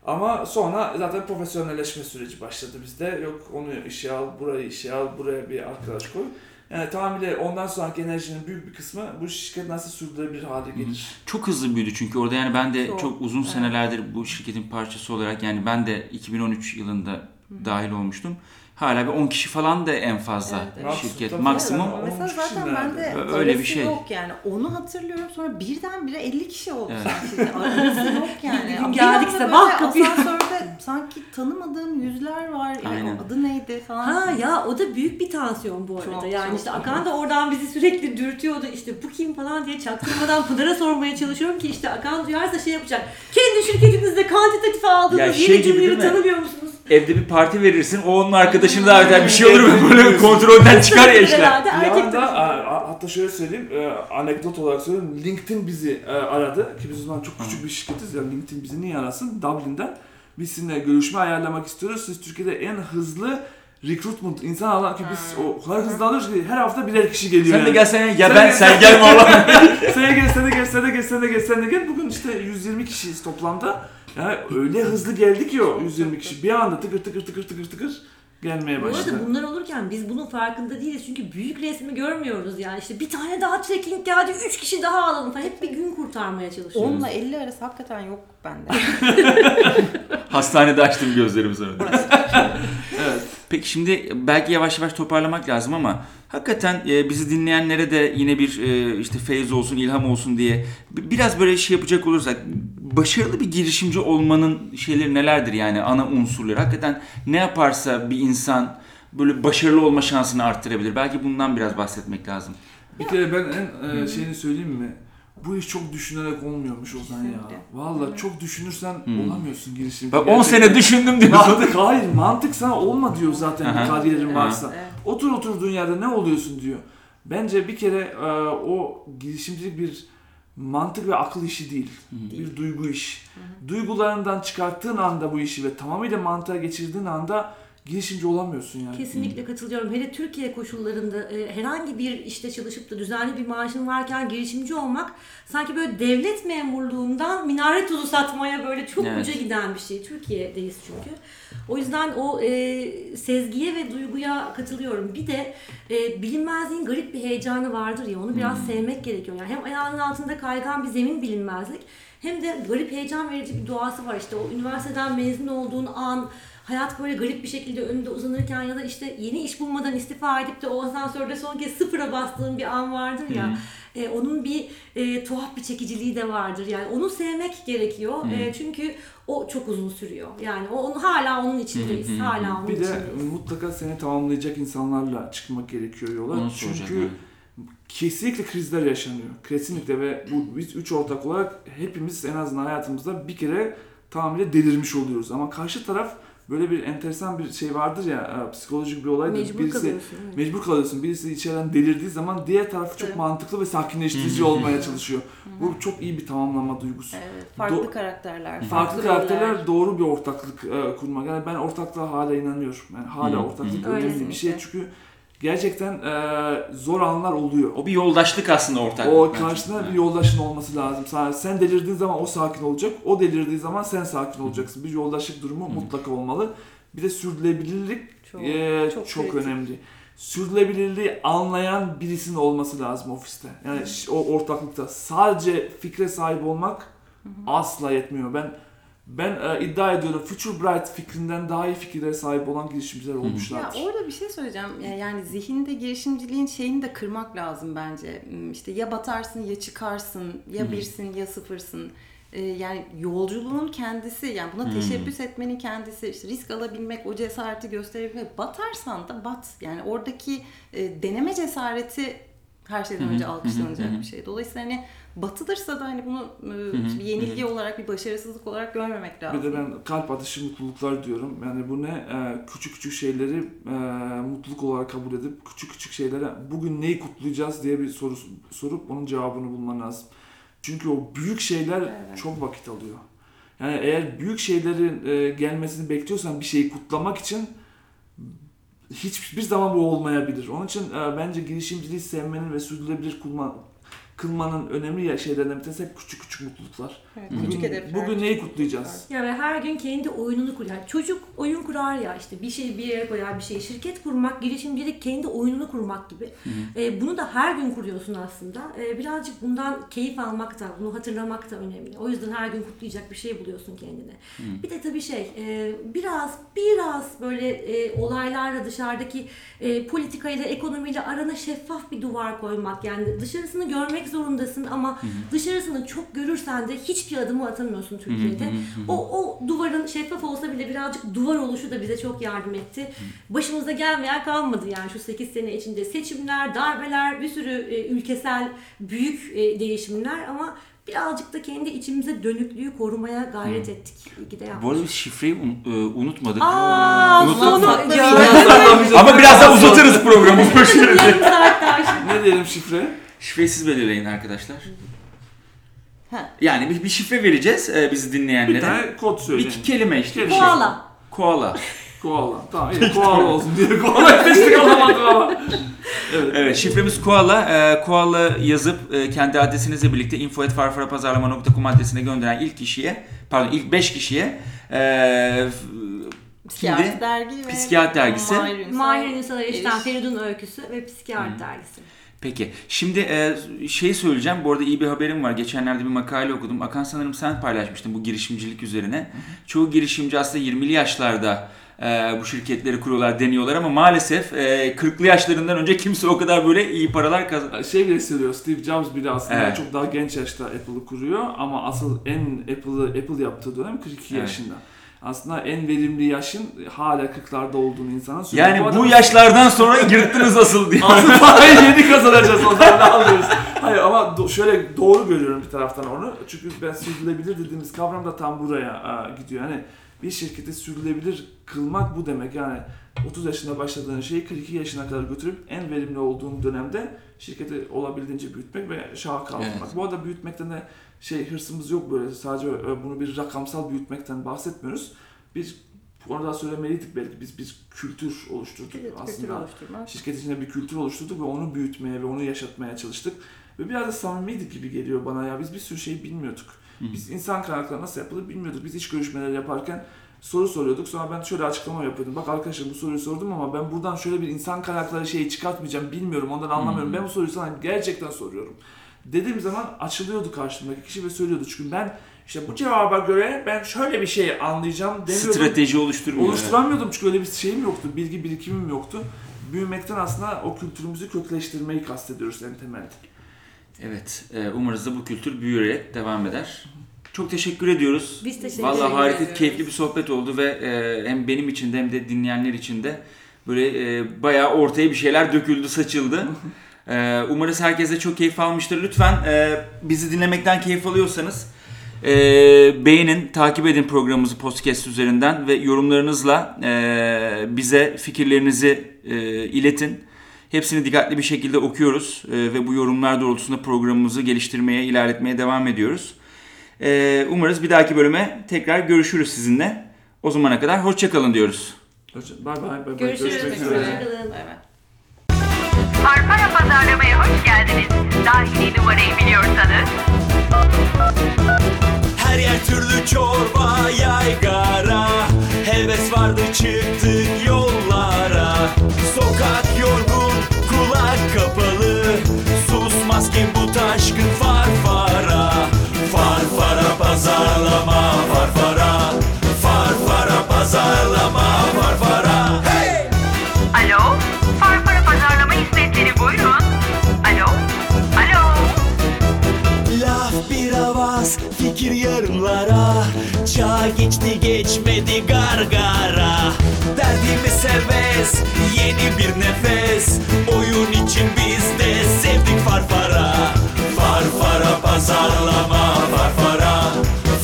Ama sonra zaten profesyonelleşme süreci başladı bizde. Yok onu işe al, burayı işe al, buraya bir arkadaş koy. Yani tamamıyla ondan sonraki enerjinin büyük bir kısmı bu şirket nasıl sürdürülebilir hale gelir. Çok hızlı büyüdü çünkü orada yani ben de çok, Çok, uzun senelerdir bu şirketin parçası olarak yani ben de 2013 yılında dahil olmuştum. Hala bir 10 kişi falan da en fazla Evet, evet. şirket Tabii, maksimum. evet. Mesela zaten kişiler ben de de. Öyle bir şey. yok yani. Onu hatırlıyorum sonra birdenbire 50 kişi oldu Evet. sanki. Arası yok yani. Bir geldik sabah kapıya. Asansörde sanki tanımadığım yüzler var. Yani Aynen. o adı neydi falan. Ha ya o da büyük bir tansiyon bu arada. Çok, yani çok. işte Akan da oradan bizi sürekli dürtüyordu. İşte bu kim falan diye çaktırmadan Pınar'a sormaya çalışıyorum ki işte Akan duyarsa şey yapacak. Kendi şirketinizde kantitatif aldığınız Ya yeni şey cümleleri tanımıyor musunuz? Evde bir parti verirsin, o onun arkadaşını davet eder. Bir şey olur mu? Böyle kontrolden çıkar ya işler. Herhalde Bir erkek anda tarafı. a- a- hatta şöyle söyleyeyim e, anekdot olarak söyleyeyim LinkedIn bizi e, aradı ki biz o zaman çok küçük bir şirketiz ya LinkedIn bizi niye arasın Dublin'den biz sizinle görüşme ayarlamak istiyoruz siz Türkiye'de en hızlı recruitment insan alan ki biz o kadar hızlı alıyoruz ki her hafta birer kişi geliyor Sen yani. de gelsene, ya Sen ben sen gelme Allah. sen de gel sen de gel sen de gel sen de gel sen de gel bugün işte 120 kişiyiz toplamda yani öyle hızlı geldi ki o 120 kişi bir anda tıkır tıkır tıkır tıkır tıkır gelmeye Bu başladı. arada bunlar olurken biz bunun farkında değiliz çünkü büyük resmi görmüyoruz yani işte bir tane daha trekking geldi, üç kişi daha alalım falan hep bir gün kurtarmaya çalışıyoruz. 10 ile 50 arası hakikaten yok bende. Hastanede açtım gözlerimi sonra. Peki şimdi belki yavaş yavaş toparlamak lazım ama hakikaten e, bizi dinleyenlere de yine bir e, işte feyiz olsun, ilham olsun diye bi- biraz böyle şey yapacak olursak başarılı bir girişimci olmanın şeyleri nelerdir yani ana unsurları? Hakikaten ne yaparsa bir insan böyle başarılı olma şansını arttırabilir. Belki bundan biraz bahsetmek lazım. Bir kere ben en e, şeyini söyleyeyim mi? Bu iş çok düşünerek olmuyormuş Ozan ya. Kesinlikle. Vallahi çok düşünürsen Hmm. olamıyorsun girişimci. Bak 10 Gerçekten. sene düşündüm diyorsun. Mantık hayır mantık sana olma diyor zaten bir kariyerin varsa. Evet. Otur oturduğun yerde ne oluyorsun diyor. Bence bir kere e, o girişimcilik bir mantık ve akıl işi değil. Bir duygu iş. Duygularından çıkarttığın anda bu işi ve tamamıyla mantığa geçirdiğin anda girişimci olamıyorsun yani. Kesinlikle katılıyorum. Hele Türkiye koşullarında e, herhangi bir işte çalışıp da düzenli bir maaşın varken girişimci olmak sanki böyle devlet memurluğundan minare tuzu satmaya böyle çok Evet. uca giden bir şey. Türkiye'deyiz çünkü. O yüzden o e, sezgiye ve duyguya katılıyorum. Bir de e, bilinmezliğin garip bir heyecanı vardır ya onu biraz sevmek gerekiyor. Yani hem ayağının altında kaygan bir zemin bilinmezlik hem de garip heyecan verici bir doğası var. İşte o üniversiteden mezun olduğun an hayat böyle garip bir şekilde önünde uzanırken ya da işte yeni iş bulmadan istifa edip de o asansörde son kez sıfıra bastığın bir an vardır ya. E, onun bir e, tuhaf bir çekiciliği de vardır. Yani onu sevmek gerekiyor. E, çünkü o çok uzun sürüyor. Yani o onu hala onun içindeyiz. hala onun Bir de içindeyiz. mutlaka seni tamamlayacak insanlarla çıkmak gerekiyor yola. Onu. Çünkü kesinlikle krizler yaşanıyor. Kesinlikle ve bu biz üç ortak olarak hepimiz en azından hayatımızda bir kere tamamıyla delirmiş oluyoruz. Ama karşı taraf böyle bir enteresan bir şey vardır ya e, psikolojik bir olaydır. Mecbur Birisi kalıyorsun. evet. mecbur kalıyorsun. Birisi içeriden delirdiği zaman diğer tarafı çok Evet. mantıklı ve sakinleştirici olmaya çalışıyor. Bu çok iyi bir tamamlama duygusu. Evet, farklı Do- karakterler, Farklı karakterler doğru bir ortaklık e, kurmak. Yani ben ortaklığa hala inanıyorum. Yani hala ortaklık önemli bir şey çünkü gerçekten e, zor anlar oluyor. O bir yoldaşlık aslında ortak. O Evet. bir yoldaşın olması lazım. Sen, sen delirdiğin zaman o sakin olacak. O delirdiği zaman sen sakin olacaksın. Bir yoldaşlık durumu mutlaka olmalı. Bir de sürdürülebilirlik Çok, e, çok, çok kritik. önemli. Sürdürülebilirliği anlayan birisinin olması lazım ofiste. Yani ş- o ortaklıkta. Sadece fikre sahip olmak asla yetmiyor. Ben Ben e, iddia ediyorum Future Bright fikrinden daha iyi fikirlere sahip olan girişimciler Ya olmuşlardır. orada bir şey söyleyeceğim. Ya- Yani zihinde girişimciliğin şeyini de kırmak lazım bence. Hmm, İşte ya batarsın ya çıkarsın, ya birsin ya sıfırsın. Ee, yani yolculuğun kendisi, yani buna teşebbüs etmenin kendisi, işte risk alabilmek, o cesareti gösterebilmek. Batarsan da bat. Yani oradaki e, deneme cesareti her şeyden önce alkışlanacak bir şey. Dolayısıyla hani batılırsa da hani bunu e, bir yenilgi olarak, bir başarısızlık olarak görmemek lazım. Bir de ben kalp atışı mutluluklar diyorum. Yani bu ne? Ee, küçük küçük şeyleri e, mutluluk olarak kabul edip küçük küçük şeylere bugün neyi kutlayacağız diye bir soru sorup onun cevabını bulman lazım. Çünkü o büyük şeyler Evet. çok vakit alıyor. Yani eğer büyük şeylerin e, gelmesini bekliyorsan bir şeyi kutlamak için hiçbir zaman bu olmayabilir. Onun için e, bence girişimciliği sevmenin ve sürdürülebilir kulma, kılmanın önemli şeylerden bir tanesi hep küçük küçük mutluluklar. Evet, Bugün, küçük hedefler, bugün neyi kutlayacağız? Ya ve her gün kendi oyununu kurar. Yani çocuk oyun kurar ya işte bir şey bir yere koyar bir şey. Şirket kurmak, girişimcilik kendi oyununu kurmak gibi. Ee, bunu da her gün kuruyorsun aslında. Ee, birazcık bundan keyif almak da, bunu hatırlamak da önemli. O yüzden her gün kutlayacak bir şey buluyorsun kendine. Bir de tabii şey, e, biraz biraz böyle e, olaylarla dışarıdaki e, politikayla, ekonomiyle arana şeffaf bir duvar koymak. Yani dışarısını görmek zorundasın ama dışarısını çok görürsen de hiçbir adımı atamıyorsun Türkiye'de. O, o duvarın şeffaf olsa bile birazcık duvar oluşu da bize çok yardım etti. Başımıza gelmeyen kalmadı yani şu 8 sene içinde. Seçimler, darbeler, bir sürü e, ülkesel büyük e, değişimler ama birazcık da kendi içimize dönüklüğü korumaya gayret ettik. İyi de yapmışız. Bu arada biz şifreyi un- e, unutmadık. Aa, Unuttuk. sonu. Ama biraz daha uzatırız programı. Ne diyelim şifre? Şifreyi siz belirleyin arkadaşlar. Ha. Yani bir, bir şifre vereceğiz e, bizi dinleyenlere. Bir tane kod Bir söyleyin. iki kelime işte. Kelime. Koala. Koala. Koala. Tamam iyi koala olsun diye koala etmiştik alamadım ama. Evet. Evet şifremiz Koala. Ee, Koala yazıp e, kendi adresinizle birlikte info.farfarapazarlama.com adresine gönderen ilk kişiye, pardon ilk 5 kişiye e, Psikiyatri Kimdi? dergi ve Psikiyatri dergisi. Mahir Ünsal, Erişten, Eriş. Feridun Öyküsü ve Psikiyatri Dergisi. Peki. Şimdi e, şey söyleyeceğim. Bu arada iyi bir haberim var. Geçenlerde bir makale okudum. Akan sanırım sen paylaşmıştın bu girişimcilik üzerine. Çoğu girişimci aslında 20'li yaşlarda e, bu şirketleri kuruyorlar, deniyorlar ama maalesef e, 40'lı yaşlarından önce kimse o kadar böyle iyi paralar kazan... Şey bile hissediyor. Steve Jobs bile aslında Evet. çok daha genç yaşta Apple'ı kuruyor ama asıl en Apple'ı Apple yaptığı dönem 42 Evet. yaşında. Aslında en verimli yaşın hala 40'larda olduğunu insana söylüyor. Yani bu adam- yaşlardan sonra yırttınız asıl diye. Asıl parayı yeni kazanacağız o zaman ne alıyoruz? Hayır ama do- şöyle doğru görüyorum bir taraftan onu. Çünkü ben sürdürülebilir dediğimiz kavram da tam buraya e, gidiyor. Yani bir şirketi sürdürülebilir kılmak bu demek. Yani 30 yaşında başladığın şeyi 42 yaşına kadar götürüp en verimli olduğun dönemde şirketi olabildiğince büyütmek ve şaha kaldırmak. Evet. Bu arada büyütmekten de şey hırsımız yok böyle sadece e, bunu bir rakamsal büyütmekten bahsetmiyoruz. Biz onu daha söylemeliydik belki biz bir kültür oluşturduk Evet, aslında kültür şirket içinde bir kültür oluşturduk ve onu büyütmeye ve onu yaşatmaya çalıştık. Ve biraz da samimiydik gibi geliyor bana ya. Biz bir sürü şey bilmiyorduk. Biz insan kaynakları nasıl yapılır bilmiyorduk. Biz iş görüşmeleri yaparken soru soruyorduk. Sonra ben şöyle açıklama yapıyordum. Bak arkadaşlar bu soruyu sordum ama ben buradan şöyle bir insan kaynakları şeyi çıkartmayacağım. Bilmiyorum ondan anlamıyorum. Ben bu soruyu sana gerçekten soruyorum. Dediğim zaman açılıyordu karşımdaki kişi ve söylüyordu. Çünkü ben işte bu cevaba göre ben şöyle bir şey anlayacağım demiyordum. Strateji oluşturmuyor. Oluşturamıyordum çünkü öyle bir şeyim yoktu. Bilgi birikimim yoktu. Büyümekten aslında o kültürümüzü kökleştirmeyi kastediyoruz en temelde. Evet. e, umarız da bu kültür büyüyerek devam eder. Çok teşekkür ediyoruz. Biz teşekkür Vallahi harika, ediyoruz. keyifli bir sohbet oldu ve e, hem benim için de hem de dinleyenler için de böyle e, bayağı ortaya bir şeyler döküldü, saçıldı. E, umarız herkes de çok keyif almıştır. Lütfen e, bizi dinlemekten keyif alıyorsanız e, beğenin, takip edin programımızı podcast üzerinden ve yorumlarınızla e, bize fikirlerinizi e, iletin. Hepsini dikkatli bir şekilde okuyoruz e, ve bu yorumlar doğrultusunda programımızı geliştirmeye, ilerletmeye devam ediyoruz. E, umarız bir dahaki bölüme tekrar görüşürüz sizinle. O zamana kadar hoşçakalın diyoruz. Hoşça- Bay bay. bay bay. Görüşürüz. Görüşmek üzere. Hoşçakalın. Bay bay. Parpara pazarlamaya hoş geldiniz. Dahili numarayı biliyorsanız. Her yer türlü çorba yaygara. Heves vardı çıktık yollara. Sokak yorgun kulak kapalı. Susmaz kim bu taşkın farfara. Farfara pazarlama farfara. Farfara pazarlama farfara. biraz fikir yarımlara Çağ geçti geçmedi gargara. Derdimi seves yeni bir nefes. Oyun için biz de sevdik farfara. Farfara pazarlama farfara.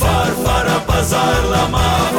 Farfara pazarlama